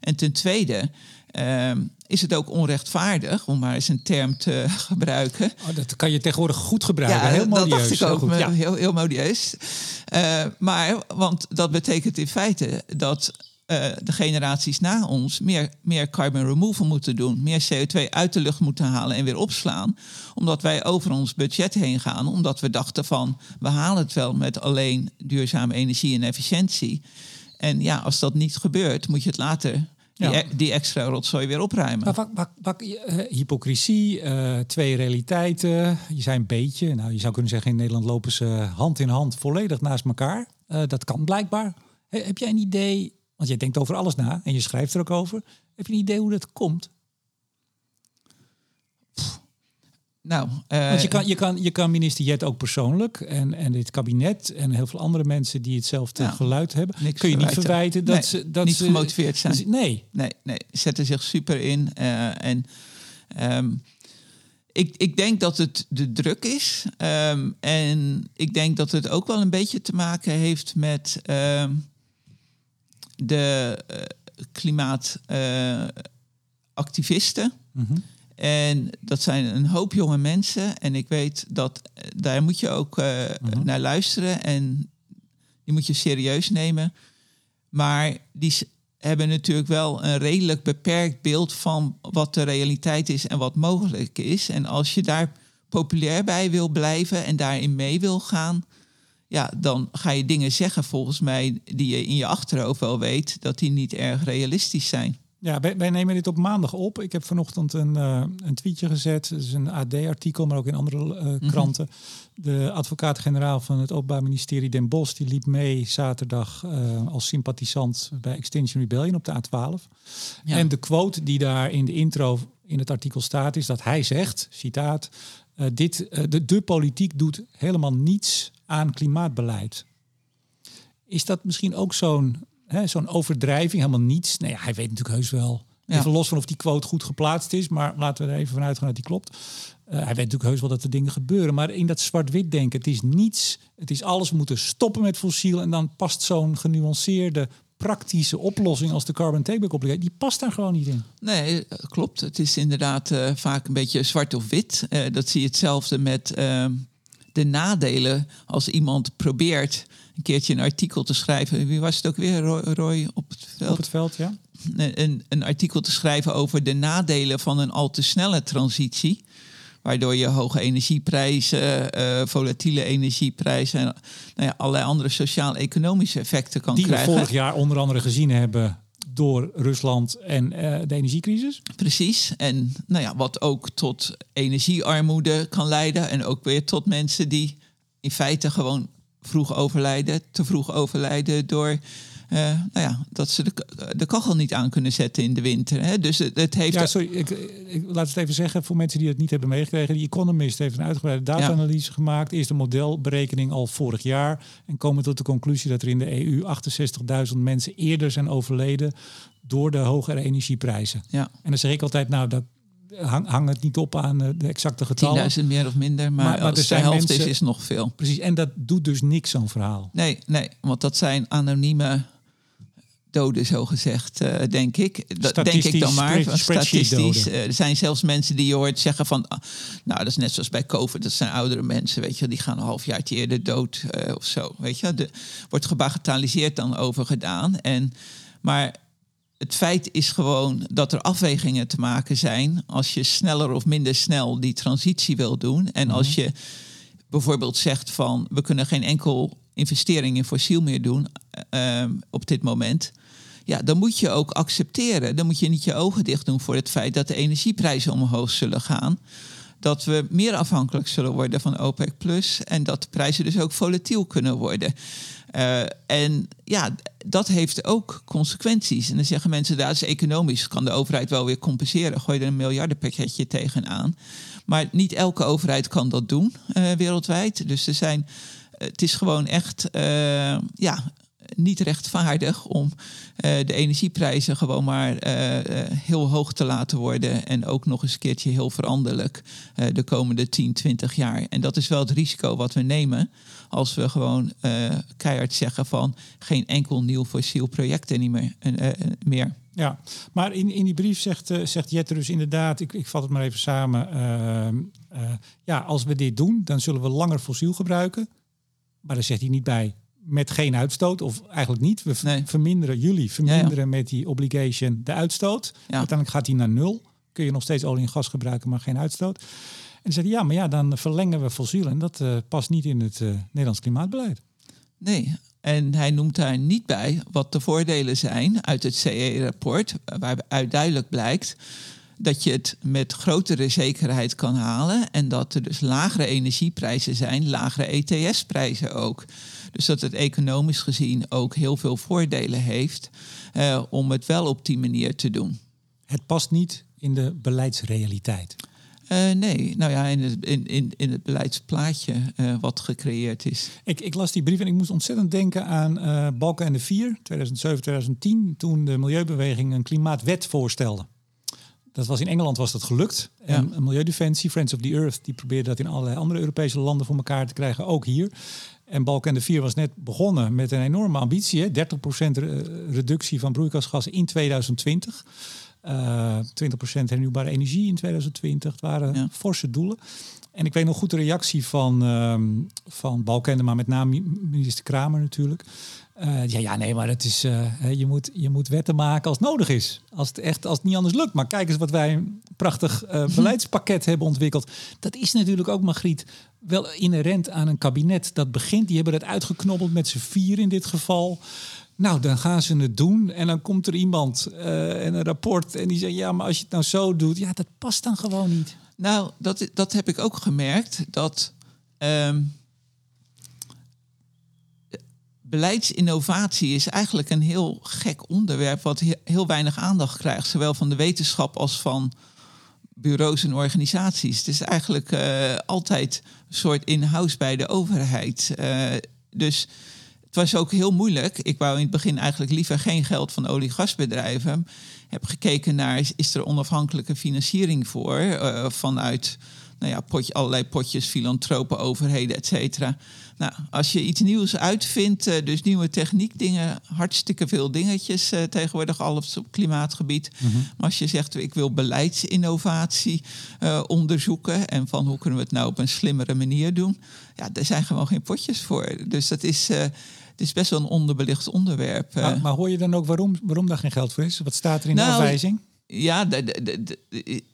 En ten tweede ehm, is het ook onrechtvaardig, om maar eens een term te gebruiken. Oh, dat kan je tegenwoordig goed gebruiken. Ja, heel modieus. Dat dacht ik ook, ja. heel, heel modieus. Uh, maar, want dat betekent in feite dat uh, de generaties na ons meer, meer carbon removal moeten doen, meer CO2 uit de lucht moeten halen en weer opslaan, omdat wij over ons budget heen gaan, omdat we dachten van we halen het wel met alleen duurzame energie en efficiëntie. En ja, als dat niet gebeurt, moet je het later die, e-, die, extra rotzooi weer opruimen. Maar uh, hypocrisie, uh, twee realiteiten. Je zijn een beetje, nou je zou kunnen zeggen in Nederland lopen ze hand in hand volledig naast elkaar. Uh, dat kan blijkbaar. heb jij een idee want jij denkt over alles na en je schrijft er ook over. Heb je een idee hoe dat komt? Nou, uh, Want je kan, je, kan, je kan minister Jet ook persoonlijk en, en dit kabinet en heel veel andere mensen die hetzelfde nou, geluid hebben, kun je niet verwijten dat ze dat niet ze, gemotiveerd zijn. Nee, nee, nee, zetten zich super in uh, en um, ik, ik denk dat het de druk is um, en ik denk dat het ook wel een beetje te maken heeft met um, de uh, klimaatactivisten. Mhm. En dat zijn een hoop jonge mensen. En ik weet dat eh, daar moet je ook uh, naar luisteren. En die moet je serieus nemen. Maar die hebben natuurlijk wel een redelijk beperkt beeld van wat de realiteit is en wat mogelijk is. En als je daar populair bij wil blijven en daarin mee wil gaan, ja, dan ga je dingen zeggen volgens mij die je in je achterhoofd wel weet dat die niet erg realistisch zijn. Ja, wij, wij nemen dit op maandag op. Ik heb vanochtend een, uh, een tweetje gezet. Het is een AD-artikel, maar ook in andere uh, kranten. De advocaat-generaal van het Openbaar Ministerie Den Bosch... die liep mee zaterdag uh, als sympathisant bij Extinction Rebellion op de A12. Ja. En de quote die daar in de intro in het artikel staat... is dat hij zegt, citaat... dit, de, de politiek doet helemaal niets aan klimaatbeleid. Is dat misschien ook zo'n zo'n overdrijving, helemaal niets? Nee, hij weet natuurlijk heus wel. Ja. Even los van of die quote goed geplaatst is, maar laten we er even vanuit gaan dat die klopt. Uh, hij weet natuurlijk heus wel dat er dingen gebeuren, maar in dat zwart-wit denken, het is niets, het is alles, moeten stoppen met fossiel en dan past zo'n genuanceerde praktische oplossing als de carbon takeback die past daar gewoon niet in. Nee, klopt. Het is inderdaad uh, vaak een beetje zwart of wit. Uh, dat zie je hetzelfde met ehm, de nadelen als iemand probeert een keertje een artikel te schrijven. Wie was het ook weer, Roy, Roy op het veld? Op het veld, ja. Een, een artikel te schrijven over de nadelen van een al te snelle transitie waardoor je hoge energieprijzen, uh, volatiele energieprijzen en nou ja, allerlei andere sociaal-economische effecten kan Die krijgen. Die we vorig jaar onder andere gezien hebben door Rusland en uh, de energiecrisis. Precies. En nou ja, wat ook tot energiearmoede kan leiden. En ook weer tot mensen die in feite gewoon vroeg overlijden, te vroeg overlijden door uh, nou ja, dat ze de, de kachel niet aan kunnen zetten in de winter. Hè? Dus het, het heeft. Ja, sorry, ik, ik, laat het even zeggen voor mensen die het niet hebben meegekregen. Die Economist heeft een uitgebreide data-analyse ja. gemaakt. Eerst een modelberekening al vorig jaar. En komen tot de conclusie dat er in de EU 68.000 mensen eerder zijn overleden door de hogere energieprijzen. Ja. En dan zeg ik altijd, nou, dat hang, hang het niet op aan de exacte getallen. 10.000 meer of minder, maar, maar, maar als de helft mensen, is, is nog veel. Precies, en dat doet dus niks, zo'n verhaal. Nee, nee, want dat zijn anonieme doden, zo gezegd, uh, denk ik. Dat denk ik dan maar. Statistisch. Uh, er zijn zelfs mensen die je hoort zeggen van... Uh, nou, dat is net zoals bij COVID. Dat zijn oudere mensen, weet je. Die gaan een halfjaartje eerder dood eh, of zo, weet je. De, wordt gebagatelliseerd dan over gedaan. En, maar het feit is gewoon dat er afwegingen te maken zijn... als je sneller of minder snel die transitie wil doen. En als je bijvoorbeeld zegt van... we kunnen geen enkel investering in fossiel meer doen uh, op dit moment. Ja, dan moet je ook accepteren. Dan moet je niet je ogen dicht doen voor het feit dat de energieprijzen omhoog zullen gaan. Dat we meer afhankelijk zullen worden van OPEC Plus. En dat de prijzen dus ook volatiel kunnen worden. Uh, en ja, dat heeft ook consequenties. En dan zeggen mensen, dat is economisch, kan de overheid wel weer compenseren. Gooi er een miljardenpakketje tegenaan. Maar niet elke overheid kan dat doen uh, wereldwijd. Dus er zijn het is gewoon echt uh, ja, niet rechtvaardig om uh, de energieprijzen gewoon maar uh, heel hoog te laten worden. En ook nog eens een keertje heel veranderlijk de komende 10, 20 jaar. En dat is wel het risico wat we nemen als we gewoon keihard zeggen van geen enkel nieuw fossiel project niet meer. meer. Ja, maar in, in die brief zegt, zegt Jette dus inderdaad, ik, ik vat het maar even samen. Ja, als we dit doen, dan zullen we langer fossiel gebruiken. Maar daar zegt hij niet bij met geen uitstoot, of eigenlijk niet. We nee. verminderen, jullie verminderen ja, ja. met die obligation de uitstoot. Ja. Uiteindelijk gaat hij naar nul. Kun je nog steeds olie en gas gebruiken, maar geen uitstoot. En hij, ja, maar ja, dan verlengen we fossiel. En dat uh, past niet in het uh, Nederlands klimaatbeleid. Nee, en hij noemt daar niet bij wat de voordelen zijn uit het CE-rapport, waaruit duidelijk blijkt dat je het met grotere zekerheid kan halen en dat er dus lagere energieprijzen zijn, lagere ETS-prijzen ook. Dus dat het economisch gezien ook heel veel voordelen heeft uh, om het wel op die manier te doen. Het past niet in de beleidsrealiteit. Uh, nee, nou ja, in het, in, in, in het beleidsplaatje uh, wat gecreëerd is. Ik, ik, las die brief en ik moest ontzettend denken aan uh, Balken en de Vier, 2007-2010, toen de Milieubeweging een klimaatwet voorstelde. Dat was in Engeland was dat gelukt. Ja. En Milieudefensie, Friends of the Earth, die probeerde dat in allerlei andere Europese landen voor elkaar te krijgen, ook hier. En Balken de 4 was net begonnen met een enorme ambitie, hè? 30% reductie van broeikasgassen in 2020. Uh, 20% hernieuwbare energie in 2020. Het waren ja. forse doelen. En ik weet nog goed de reactie van, um, van Balkende, maar met name minister Kramer natuurlijk. Uh, ja, ja, nee, maar het is, uh, je, moet, je moet wetten maken als het nodig is. Als het, echt, als het niet anders lukt. Maar kijk eens wat wij een prachtig uh, beleidspakket hebben ontwikkeld. Dat is natuurlijk ook, Margriet, wel inherent aan een kabinet dat begint. Die hebben het uitgeknobbeld met z'n vier in dit geval. Nou, dan gaan ze het doen. En dan komt er iemand en een rapport. En die zegt, ja, maar als je het nou zo doet. Ja, dat past dan gewoon niet. Nou, dat, dat heb ik ook gemerkt. Dat... Um beleidsinnovatie is eigenlijk een heel gek onderwerp wat heel weinig aandacht krijgt, zowel van de wetenschap als van bureaus en organisaties. Het is eigenlijk uh, altijd een soort in-house bij de overheid. Uh, dus het was ook heel moeilijk. Ik wou in het begin eigenlijk liever geen geld van olie-gasbedrijven. Heb gekeken naar is er onafhankelijke financiering voor uh, vanuit nou ja, potje, allerlei potjes, filantropen, overheden, et cetera. Nou, als je iets nieuws uitvindt, eh, dus nieuwe techniek, dingen, hartstikke veel dingetjes uh, tegenwoordig, alles op klimaatgebied. Maar als je zegt, ik wil beleidsinnovatie uh, onderzoeken en van hoe kunnen we het nou op een slimmere manier doen, ja, daar zijn gewoon geen potjes voor. Dus dat is, het is best wel een onderbelicht onderwerp. Maar, maar, hoor je dan ook waarom, waarom daar geen geld voor is? Wat staat er in nou, de afwijzing? Ja, er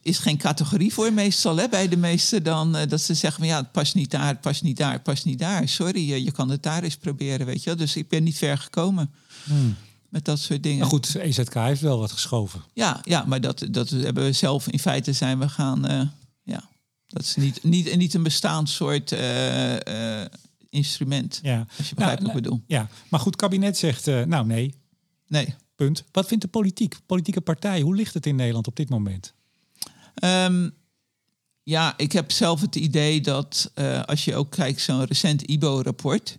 is geen categorie voor meestal hè, bij de meesten dan dat ze zeggen van ja, het past niet daar, het past niet daar, het past niet daar. Sorry, je kan het daar eens proberen, weet je. Dus ik ben niet ver gekomen hmm. met dat soort dingen. Maar goed, EZK heeft wel wat geschoven. Ja, ja maar dat, dat hebben we zelf in feite zijn we gaan, uh, ja, dat is niet, niet, niet een bestaand soort uh, instrument. Ja. Als je begrijpt nou, wat ik bedoel. Ja, maar goed, het kabinet zegt nou nee. Nee. Punt. Wat vindt de politiek, politieke partij? Hoe ligt het in Nederland op dit moment? Um, ja, ik heb zelf het idee dat uh, als je ook kijkt, zo'n recent IBO-rapport.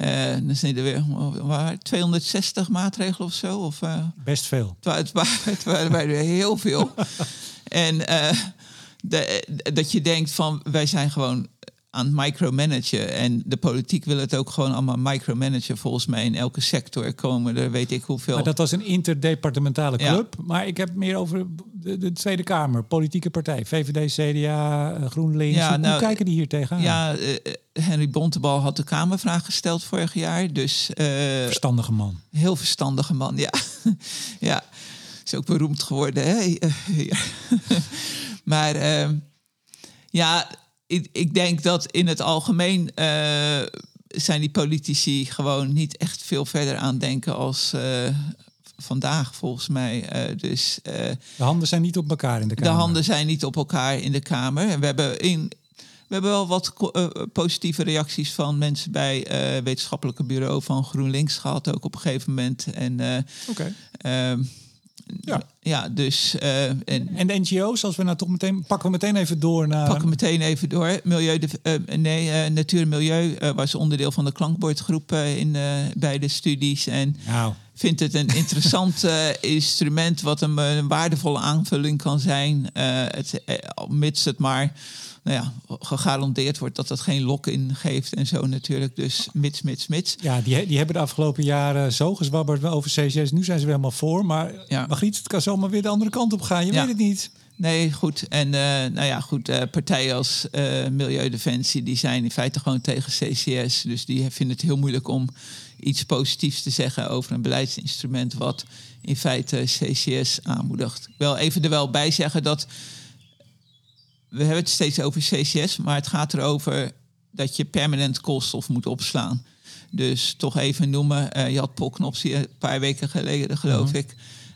Uh, dan zijn er weer waar, 260 maatregelen of zo. Of, uh, Best veel. Het, waren er heel veel. en de, dat je denkt van wij zijn gewoon aan het micromanagen. En de politiek wil het ook gewoon allemaal micromanagen. Volgens mij in elke sector komen er weet ik hoeveel. Maar dat was een interdepartementale club. Maar ik heb meer over de, de, Tweede Kamer, politieke partij. VVD, CDA, eh, GroenLinks. Ja, hoe, nou, kijken die hier tegenaan? Ja, uh, Henry Bontebal had de Kamervraag gesteld vorig jaar. Dus, uh, verstandige man. Heel verstandige man, ja. ja, is ook beroemd geworden. Hè? maar ehm, ja ik, ik denk dat in het algemeen uh, zijn die politici gewoon niet echt veel verder aan denken als uh, vandaag, volgens mij. Uh, dus, de handen zijn niet op elkaar in de Kamer. De handen zijn niet op elkaar in de Kamer. En we hebben in. We hebben wel wat positieve reacties van mensen bij het wetenschappelijke bureau van GroenLinks gehad, ook op een gegeven moment. En okay. Ja. ja, dus... Uh, en, en, de NGO's, als we nou toch meteen... Pakken we meteen even door naar... Pakken we meteen even door. Milieu, de, uh, nee, uh, Natuur en Milieu was onderdeel van de klankbordgroep in, bij de studies. En nou. vindt het een interessant instrument... wat een, een, waardevolle aanvulling kan zijn. het, mits het maar nou ja, gegarandeerd wordt dat het geen lock-in geeft en zo natuurlijk. Dus mits, mits, mits. Ja, die, die hebben de afgelopen jaren zo gezwabberd over CCS. Nu zijn ze weer helemaal voor. Maar ja. Margriet, het kan zomaar weer de andere kant op gaan. Je weet het niet. Nee, goed. En uh, nou ja, goed, uh, partijen als uh, Milieudefensie, die zijn in feite gewoon tegen CCS. Dus die vinden het heel moeilijk om iets positiefs te zeggen over een beleidsinstrument wat in feite CCS aanmoedigt. Ik wil even er wel bij zeggen dat we hebben het steeds over CCS, maar het gaat erover dat je permanent koolstof moet opslaan. Dus toch even noemen, uh, je had Polknops hier een paar weken geleden, geloof mhm. ik.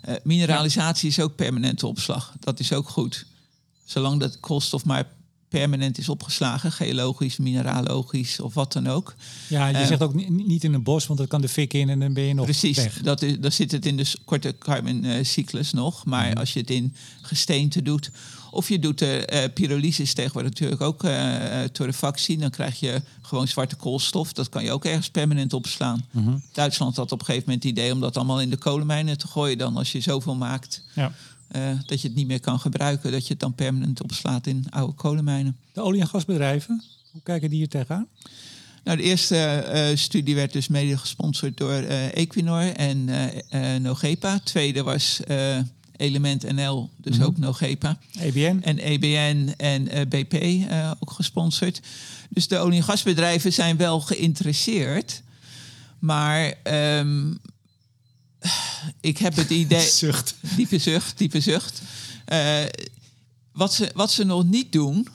Uh, mineralisatie is ook permanente opslag. Dat is ook goed. Zolang dat koolstof maar permanent is opgeslagen, geologisch, mineralogisch of wat dan ook. Ja, je uh, zegt ook niet in een bos, want dan kan de fik in en dan ben je nog precies, weg. Dat is, dan zit het in de korte carbon-cyclus nog. Maar mhm. als je het in gesteente doet of je doet de uh, pyrolysis tegenwoordig natuurlijk ook uh, torrefactie. Dan krijg je gewoon zwarte koolstof. Dat kan je ook ergens permanent opslaan. Mm Duitsland had op een gegeven moment het idee om dat allemaal in de kolenmijnen te gooien. Dan als je zoveel maakt. Ja. Uh, dat je het niet meer kan gebruiken, dat je het dan permanent opslaat in oude kolenmijnen. De olie- en gasbedrijven, hoe kijken die hier tegenaan? Nou, de eerste uh, studie werd dus mede gesponsord door uh, Equinor en Nogepa. tweede was Element NL, dus mhm. ook Nogepa. EBN. En EBN en uh, eh, BP uh, eh, ook gesponsord. Dus de olie- en gasbedrijven zijn wel geïnteresseerd. Maar um, ik heb het idee... zucht. Diepe zucht, diepe zucht. Uh, wat, ze, wat ze nog niet doen,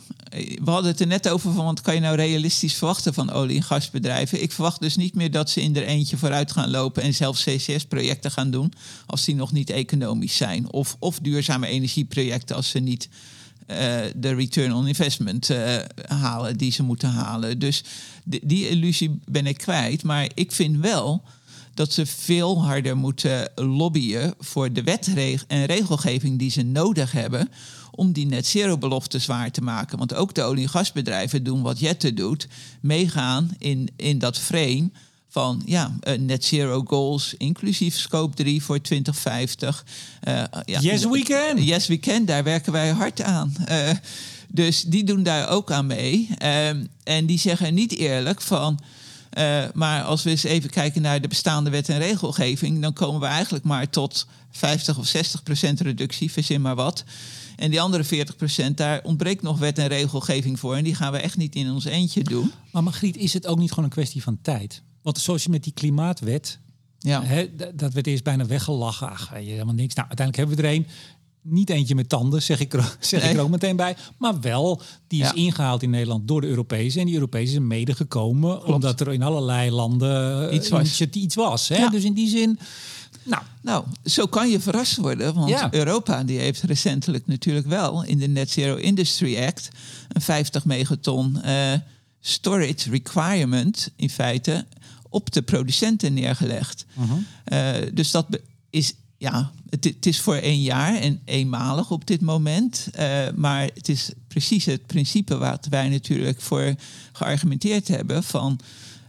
we hadden het er net over van wat kan je nou realistisch verwachten van olie- en gasbedrijven. Ik verwacht dus niet meer dat ze in er eentje vooruit gaan lopen en zelf CCS-projecten gaan doen als die nog niet economisch zijn. Of, of duurzame energieprojecten als ze niet uh, de return on investment uh, halen die ze moeten halen. Dus die illusie ben ik kwijt. Maar ik vind wel dat ze veel harder moeten lobbyen voor de wet en regelgeving die ze nodig hebben om die net zero beloftes waar te maken. Want ook de olie- en gasbedrijven doen wat Jette doet, meegaan in, in dat frame van ja, uh, net zero goals, inclusief scope 3 voor 2050. Uh, ja, yes, we can. Yes, we can. Daar werken wij hard aan. Uh, Dus die doen daar ook aan mee. Ehm, en die zeggen niet eerlijk van. Eh, maar als we eens even kijken naar de bestaande wet en regelgeving, dan komen we eigenlijk maar tot 50 of 60 procent reductie, verzin maar wat. En die andere 40 procent, daar ontbreekt nog wet en regelgeving voor. En die gaan we echt niet in ons eentje doen. Maar Margriet, is het ook niet gewoon een kwestie van tijd? Want zoals je met die klimaatwet, Ja, dat werd eerst bijna weggelachen. Ach, helemaal niks. Nou, uiteindelijk hebben we er een. Niet eentje met tanden, zeg ik er, zeg ik er ook meteen bij. Maar wel, die is Ja. ingehaald in Nederland door de Europese. En die Europese is mede gekomen omdat er in allerlei landen eh, Iets was. iets was. Hè? Ja. Dus in die zin, nou, Nou, zo kan je verrast worden. Want Ja. Europa die heeft recentelijk natuurlijk wel in de Net Zero Industry Act een 50 megaton eh, storage requirement in feite op de producenten neergelegd. Eh, dus dat is, ja, het, het is voor één jaar en eenmalig op dit moment. Eh, maar het is precies het principe wat wij natuurlijk voor geargumenteerd hebben van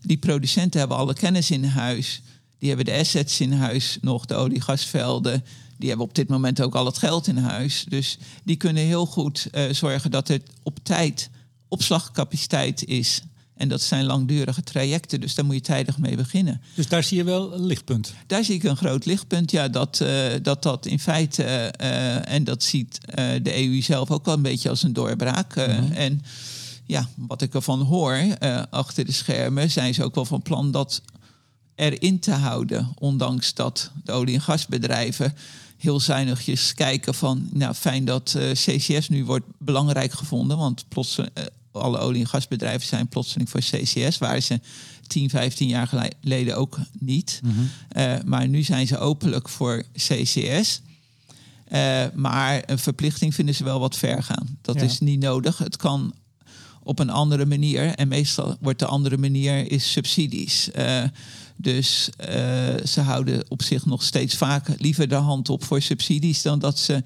die producenten hebben alle kennis in huis. Die hebben de assets in huis nog, de olie, gasvelden. Die hebben op dit moment ook al het geld in huis. Dus die kunnen heel goed eh, zorgen dat er op tijd opslagcapaciteit is. En dat zijn langdurige trajecten, dus daar moet je tijdig mee beginnen. dus daar zie je wel een lichtpunt. Daar zie ik een groot lichtpunt. Ja, dat eh, dat, dat in feite, eh, en dat ziet eh, de EU zelf ook wel een beetje als een doorbraak. eh, En ja, wat ik ervan hoor, achter de schermen, zijn ze ook wel van plan dat erin te houden. Ondanks dat de olie- en gasbedrijven heel zuinigjes kijken van... nou, fijn dat CCS nu wordt belangrijk gevonden... want plots, alle olie- en gasbedrijven zijn plotseling voor CCS... waren ze 10, 15 jaar geleden ook niet. Eh, maar nu zijn ze openlijk voor CCS... Eh, maar een verplichting vinden ze wel wat ver gaan. Dat Ja. is niet nodig. Het kan op een andere manier. En meestal wordt de andere manier is subsidies. Eh, dus ze houden op zich nog steeds vaak liever de hand op voor subsidies dan dat ze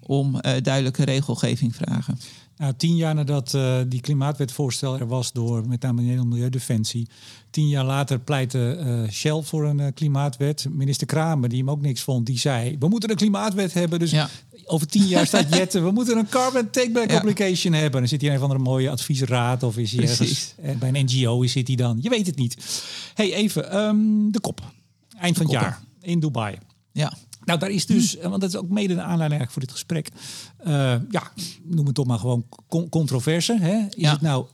om duidelijke regelgeving vragen. Nou, tien jaar nadat eh, die klimaatwetvoorstel er was door met name Nederland Milieudefensie. Tien jaar later pleitte eh, Shell voor een eh, klimaatwet. Minister Kramer, die hem ook niks vond, die zei... we moeten een klimaatwet hebben. Dus Ja. over tien jaar staat Jetten... we moeten een carbon take-back Ja. application hebben. Dan zit hij in een of andere mooie adviesraad... of is hij ergens bij een NGO zit hij dan. Je weet het niet. hey, even ehm, de kop. Eind van het jaar in Dubai. Ja, Nou, daar is dus, want dat is ook mede de aanleiding eigenlijk voor dit gesprek. Eh, ja, noem het toch maar gewoon con- controverse. Hè? Is Ja. het nou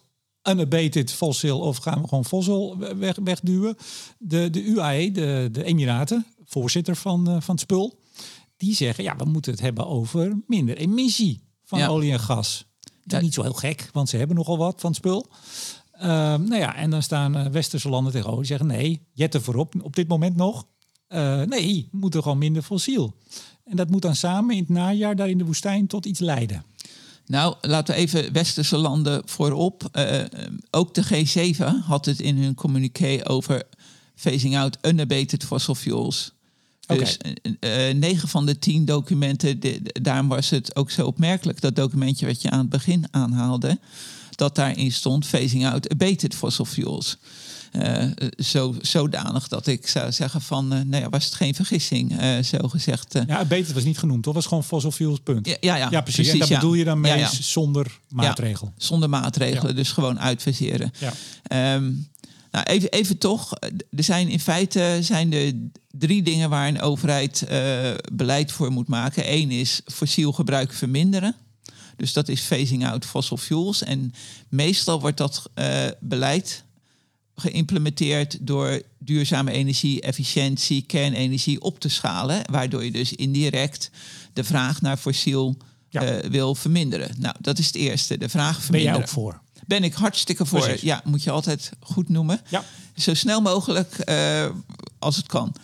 unabated fossil of gaan we gewoon fossil weg, wegduwen? De, de UAE, de, de Emiraten, voorzitter van, eh, van het spul, die zeggen ja, we moeten het hebben over minder emissie van Ja. olie en gas. Dat is niet zo heel gek, want ze hebben nogal wat van het spul. Ehm, nou ja, en dan staan eh, westerse landen tegenover die zeggen nee, jetten voorop op dit moment nog. Eh, nee, we moeten gewoon minder fossiel. En dat moet dan samen in het najaar daar in de woestijn tot iets leiden. Nou, laten we even westerse landen voorop. Eh, ook de G7 had het in hun communiqué over phasing out unabated fossil fuels. Oké. Dus eh, eh, negen van de tien documenten, de- de- daarom was het ook zo opmerkelijk, dat documentje wat je aan het begin aanhaalde, dat daarin stond phasing out abated fossil fuels. Eh, zo, zodanig dat ik zou zeggen van, eh, nou ja, was het geen vergissing, eh, zo gezegd. Ja, beter was niet genoemd, toch? was gewoon fossil fuels, punt. ja, ja, ja, Ja, precies. en ja. bedoel je dan mee zonder maatregel. Zonder maatregelen, dus gewoon uitfaseren. Ja. Ehm, nou, even, even toch, er zijn in feite zijn er drie dingen waar een overheid beleid voor moet maken. Eén is fossiel gebruik verminderen. Dus dat is phasing out fossil fuels. En meestal wordt dat beleid geïmplementeerd door duurzame energie, efficiëntie, kernenergie op te schalen. Waardoor je dus indirect de vraag naar fossiel Ja. eh, wil verminderen. Nou, dat is het eerste, de vraag Ben verminderen. jij ook voor? Ben ik hartstikke voor. Precies. Ja, moet je altijd goed noemen. Ja. Zo snel mogelijk eh, als het kan.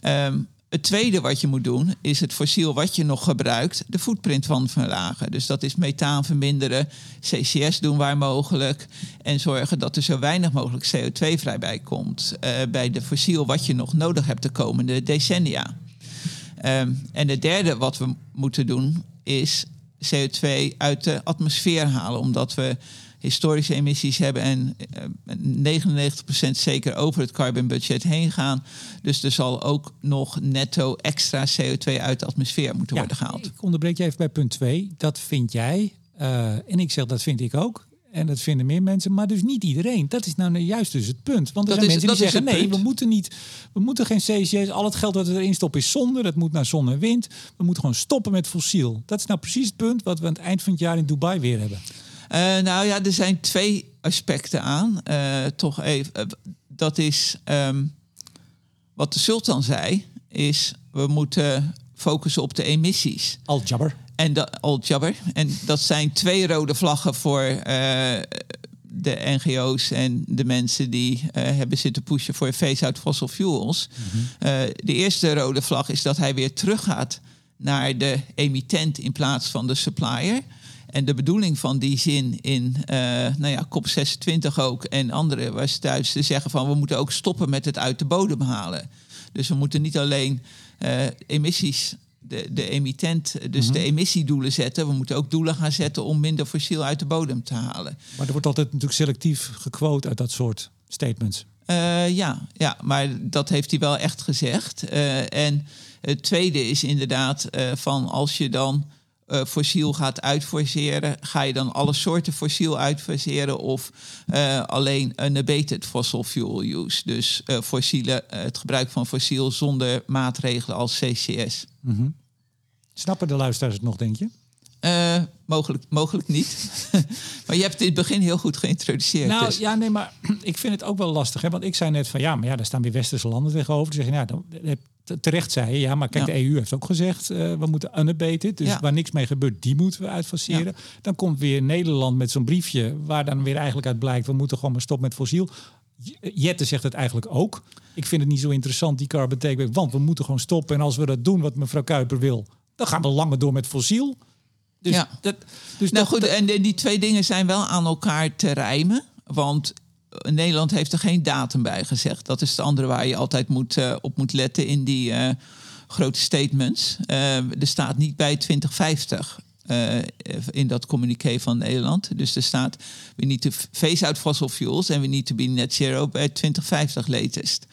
Ehm, het tweede wat je moet doen, is het fossiel wat je nog gebruikt, de footprint van verlagen. Dus dat is methaan verminderen, CCS doen waar mogelijk. En zorgen dat er zo weinig mogelijk CO2 vrij bij komt eh, bij de fossiel wat je nog nodig hebt de komende decennia. Ehm, en het derde wat we moeten doen is CO2 uit de atmosfeer halen, omdat we historische emissies hebben en eh, 99% zeker over het carbon budget heen gaan. Dus er zal ook nog netto extra CO2 uit de atmosfeer moeten worden gehaald. Ik onderbreek je even bij punt 2. Dat vind jij Uh, en ik zeg, dat vind ik ook. En dat vinden meer mensen, maar dus niet iedereen. Dat is nou juist dus het punt. Want er dat zijn is, mensen die zeggen: nee, punt. we moeten niet, we moeten geen CCS. Al het geld dat we erin stoppen is zonde. Dat moet naar zon en wind. We moeten gewoon stoppen met fossiel. Dat is nou precies het punt wat we aan het eind van het jaar in Dubai weer hebben. Uh, nou ja, er zijn twee aspecten aan. Uh, toch even. dat is um, wat de sultan zei: is we moeten focussen op de emissies. Al jabber. En dat, al jabber. En dat zijn twee rode vlaggen voor de NGO's en de mensen die uh, hebben zitten pushen voor phase-out fossil fuels. Uh, de eerste rode vlag is dat hij weer teruggaat naar de emittent in plaats van de supplier. En de bedoeling van die zin in nou ja, COP26 ook en andere was thuis te zeggen van we moeten ook stoppen met het uit de bodem halen. Dus we moeten niet alleen emissies de, de emittent, dus mm -hmm. de emissiedoelen zetten. We moeten ook doelen gaan zetten om minder fossiel uit de bodem te halen. Maar er wordt altijd natuurlijk selectief gequote uit dat soort statements. Uh, ja, ja, maar dat heeft hij wel echt gezegd. Uh, en het tweede is inderdaad uh, van als je dan fossiel gaat uitfaseren, ga je dan alle soorten fossiel uitfaseren of alleen een abated fossil fuel use. Dus fossiele, het gebruik van fossiel zonder maatregelen als CCS. Mm -hmm. Snappen de luisteraars het nog, denk je? Uh, mogelijk, mogelijk niet. maar je hebt in het begin heel goed geïntroduceerd. Nou dus. ja, nee, maar ik vind het ook wel lastig. Hè? Want ik zei net van ja, maar ja, daar staan weer westerse landen tegenover. Dan zeg je, nou, dan, terecht zei ja, maar kijk, ja. de EU heeft ook gezegd, uh, we moeten unabated. Dus Ja. waar niks mee gebeurt, die moeten we uitfaseren. Dan komt weer Nederland met zo'n briefje, waar dan weer eigenlijk uit blijkt, we moeten gewoon maar stoppen met fossiel. J- Jette zegt het eigenlijk ook. Ik vind het niet zo interessant, die carbon want we moeten gewoon stoppen. En als we dat doen, wat mevrouw Kuiper wil, dan gaan we langer door met fossiel. Dus Ja. dat, dus Nou dat- goed, en die- twee dingen zijn wel aan elkaar te rijmen. Want eh, Nederland heeft er geen datum bij gezegd. Dat is het andere waar je altijd moet, eh, op moet letten in die eh, grote statements. Eh, er staat niet bij 2050 eh, in dat communiqué van Nederland. Dus er staat, we need to phase out fossil fuels... en we need to be net zero bij 2050 latest.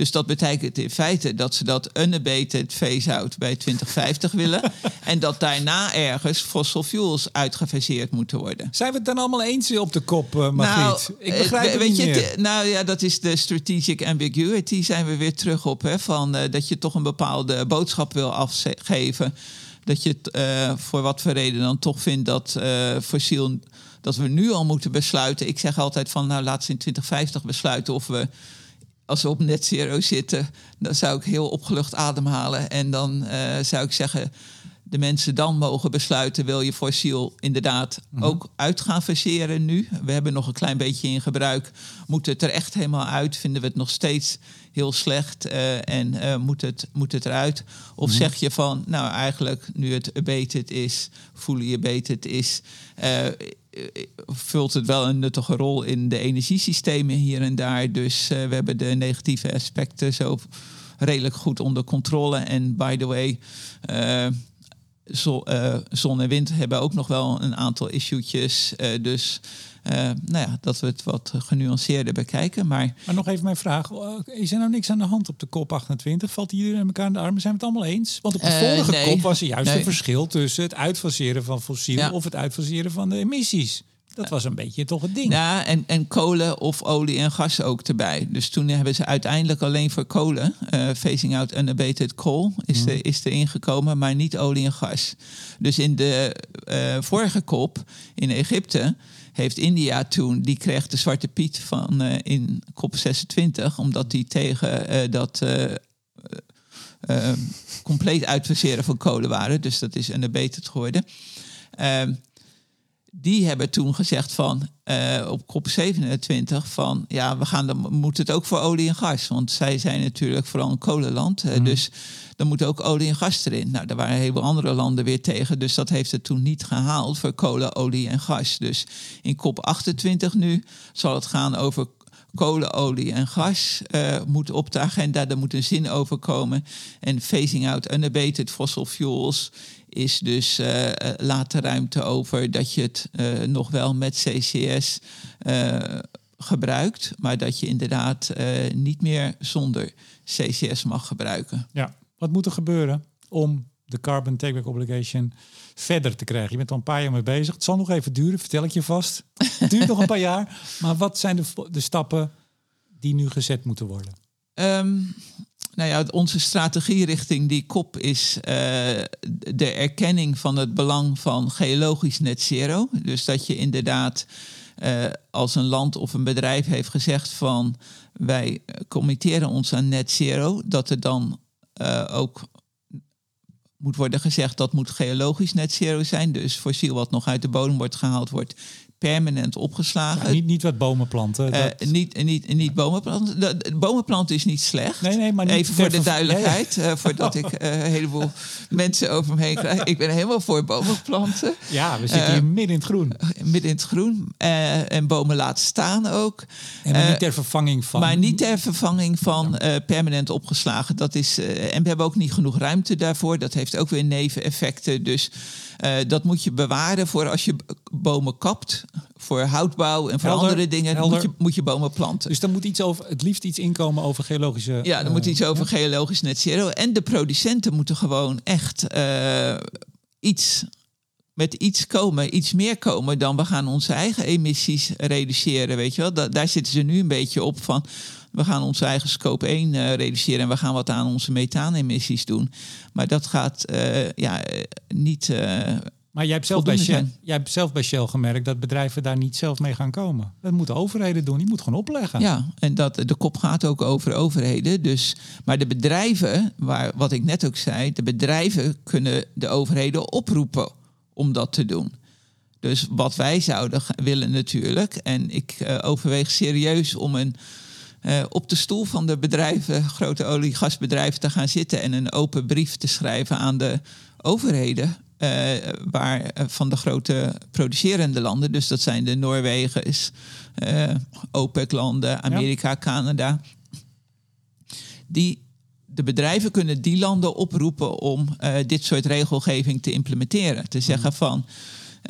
Dus dat betekent in feite dat ze dat unabated phase-out bij 2050 willen. en dat daarna ergens fossil fuels uitgefaseerd moeten worden. Zijn we het dan allemaal eens op de kop, eh Margriet? ik eh, begrijp we- het weet niet je, meer. nou ja, dat is de strategic ambiguity. Zijn we weer terug op. Hè, van, eh, dat je toch een bepaalde boodschap wil afgeven. Dat je het eh, voor wat voor reden dan toch vindt dat eh, fossiel. Dat we nu al moeten besluiten. Ik zeg altijd van nou laten we in 2050 besluiten of we als we op net zero zitten, dan zou ik heel opgelucht ademhalen. En dan eh, zou ik zeggen, de mensen dan mogen besluiten, wil je fossiel inderdaad ook uit gaan faseren nu? We hebben nog een klein beetje in gebruik. Moet het er echt helemaal uit? Vinden we het nog steeds heel slecht eh, en eh, moet, het, moet het eruit? Of zeg je van, nou eigenlijk nu het abated is, fully abated is... eh, vult het wel een nuttige rol in de energiesystemen hier en daar. Dus we hebben de negatieve aspecten zo redelijk goed onder controle. En by the way, eh, zo- eh, zon en wind hebben ook nog wel een aantal issuetjes. Eh, dus eh, nou ja, dat we het wat genuanceerder bekijken. Maar Maar nog even mijn vraag. Is er nou niks aan de hand op de kop 28? Valt iedereen elkaar in de armen? Zijn we het allemaal eens? Want op de vorige nee. kop was er juist Nee. een verschil tussen het uitfaseren van fossiel Ja. of het uitfaseren van de emissies. Dat was een beetje toch het ding. Ja, en, en kolen of olie en gas ook erbij. Dus toen hebben ze uiteindelijk alleen voor kolen, eh phasing out unabated coal, is, er, is er ingekomen, maar niet olie en gas. Dus in de eh, vorige kop in Egypte heeft India toen, die kreeg de zwarte piet van eh, in kop 26, omdat die tegen dat compleet uitfaseren van kolen waren. Dus dat is unabated geworden. Ehm, die hebben toen gezegd van eh, op kop 27 van ja, we gaan dan moet het ook voor olie en gas. Want zij zijn natuurlijk vooral een kolenland. eh, Dus dan moet ook olie en gas erin. Nou, daar waren heleboel andere landen weer tegen. Dus dat heeft het toen niet gehaald voor kolen, olie en gas. Dus in kop 28 nu zal het gaan over kolen, olie en gas eh, moet op de agenda. Daar moet een zin over komen. En phasing out unabated fossil fuels is dus eh, eh, laat de ruimte over dat je het eh, nog wel met CCS gebruikt, maar dat je inderdaad niet meer zonder CCS mag gebruiken. Ja. Wat moet er gebeuren om de carbon takeback obligation verder te krijgen? Je bent al een paar jaar mee bezig. Het zal nog even duren, vertel ik je vast. Het duurt nog een paar jaar. Maar wat zijn de, de stappen die nu gezet moeten worden? Um, nou ja, onze strategie richting die kop is uh, de erkenning van het belang van geologisch net zero. Dus dat je inderdaad uh, als een land of een bedrijf heeft gezegd van wij committeren ons aan net zero, dat er dan uh, ook moet worden gezegd dat moet geologisch net zero zijn. Dus fossiel wat nog uit de bodem wordt gehaald, wordt permanent opgeslagen. niet, niet wat bomen planten. Uh, niet, niet, niet bomen planten. De, bomen planten is niet slecht. Nee, nee, maar niet Even voor de duidelijkheid. Uh, voordat ik uh, een heleboel mensen over me heen krijg. Ik ben helemaal voor bomen planten. Ja, we zitten hier midden in het groen. Midden in het groen. en bomen laten staan ook. En maar niet ter vervanging van. Maar niet ter vervanging van permanent opgeslagen. Dat is, en we hebben ook niet genoeg ruimte daarvoor. Dat heeft ook weer neveneffecten. Dus uh, dat moet je bewaren voor als je bomen kapt. Voor houtbouw en voor helder, andere dingen moet je, moet je bomen planten. Dus dan moet iets over, het liefst iets inkomen over geologische... Ja, er uh, moet iets over ja? geologisch net zero. En de producenten moeten gewoon echt uh, iets met iets komen, iets meer komen dan we gaan onze eigen emissies reduceren. Weet je wel? Da daar zitten ze nu een beetje op van we gaan onze eigen scope 1 uh, reduceren en we gaan wat aan onze methaanemissies doen. Maar dat gaat uh, ja, niet. Uh, maar jij hebt, zelf bij Shell, jij hebt zelf bij Shell gemerkt dat bedrijven daar niet zelf mee gaan komen. Dat moeten overheden doen, die moeten gewoon opleggen. Ja, en dat, de kop gaat ook over overheden. Dus, maar de bedrijven, waar, wat ik net ook zei, de bedrijven kunnen de overheden oproepen om dat te doen. Dus wat wij zouden willen natuurlijk, en ik uh, overweeg serieus om een uh, op de stoel van de bedrijven, grote olie- gasbedrijven, te gaan zitten en een open brief te schrijven aan de overheden. Uh, waar, uh, van de grote producerende landen, dus dat zijn de Noorwegen, OPEC-landen, Amerika, ja. Canada. Die, de bedrijven kunnen die landen oproepen om dit soort regelgeving te implementeren. Te zeggen van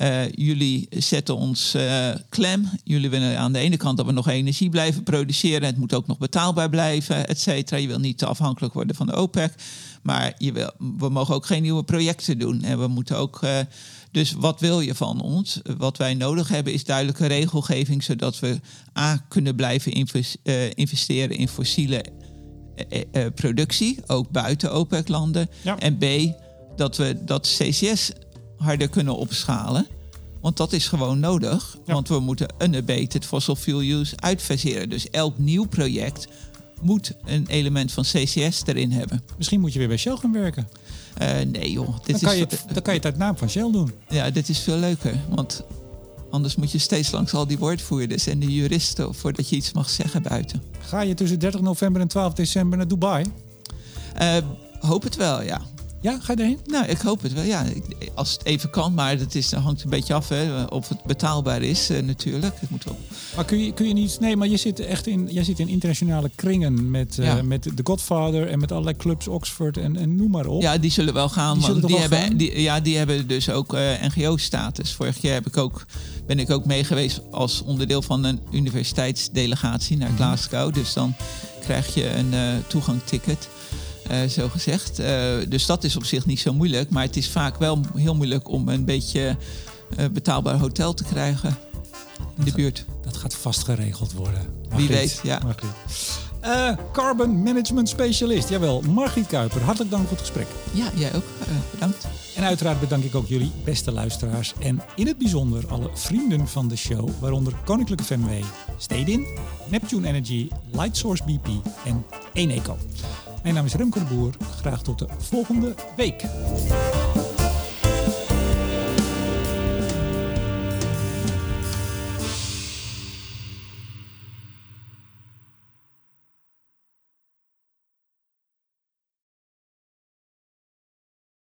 uh, jullie zetten ons uh, klem. Jullie willen aan de ene kant dat we nog energie blijven produceren. Het moet ook nog betaalbaar blijven, et cetera. Je wil niet te afhankelijk worden van de OPEC. Maar je wil, we mogen ook geen nieuwe projecten doen. En we moeten ook. Uh, dus wat wil je van ons? Wat wij nodig hebben is duidelijke regelgeving, zodat we A kunnen blijven investeren in fossiele productie, ook buiten OPEC-landen. Ja. En B, dat we dat CCS harder kunnen opschalen. Want dat is gewoon nodig. Ja. Want we moeten unabated fossil fuel use uitfaseren. Dus elk nieuw project moet een element van CCS erin hebben. Misschien moet je weer bij Shell gaan werken. Uh, nee joh. Dit dan, kan je het, dan kan je het uit naam van Shell doen. Ja, dit is veel leuker. Want anders moet je steeds langs al die woordvoerders en de juristen... voordat je iets mag zeggen buiten. Ga je tussen 30 november en 12 december naar Dubai? Uh, hoop het wel, ja. Ja, ga je erheen? Nou, ik hoop het wel. Ja, als het even kan, maar dat is, hangt een beetje af hè, of het betaalbaar is uh, natuurlijk. Het moet wel. Maar kun je, kun je niet... Nee, maar je zit echt in, jij zit in internationale kringen met, uh, ja. met The Godfather en met allerlei clubs, Oxford en, en noem maar op. Ja, die zullen wel gaan. Die, zullen die hebben, gaan? Die, ja, die hebben dus ook uh, NGO-status. Vorig jaar heb ik ook, ben ik ook mee geweest als onderdeel van een universiteitsdelegatie naar Glasgow. Dus dan krijg je een toegangticket. Uh, zo gezegd. Uh, dus dat is op zich niet zo moeilijk. Maar het is vaak wel heel moeilijk om een beetje uh, betaalbaar hotel te krijgen in de buurt. Dat gaat vast geregeld worden. Margriet. Wie weet, ja. Carbon Management Specialist, jawel, Margriet Kuiper. Hartelijk dank voor het gesprek. Ja, jij ook. Bedankt. En uiteraard bedank ik ook jullie beste luisteraars. En in het bijzonder alle vrienden van de show, waaronder Koninklijke FMW, Stedin, Neptune Energy, Lightsource BP en Eneco. Mijn naam is Remco de Boer. Graag tot de volgende week.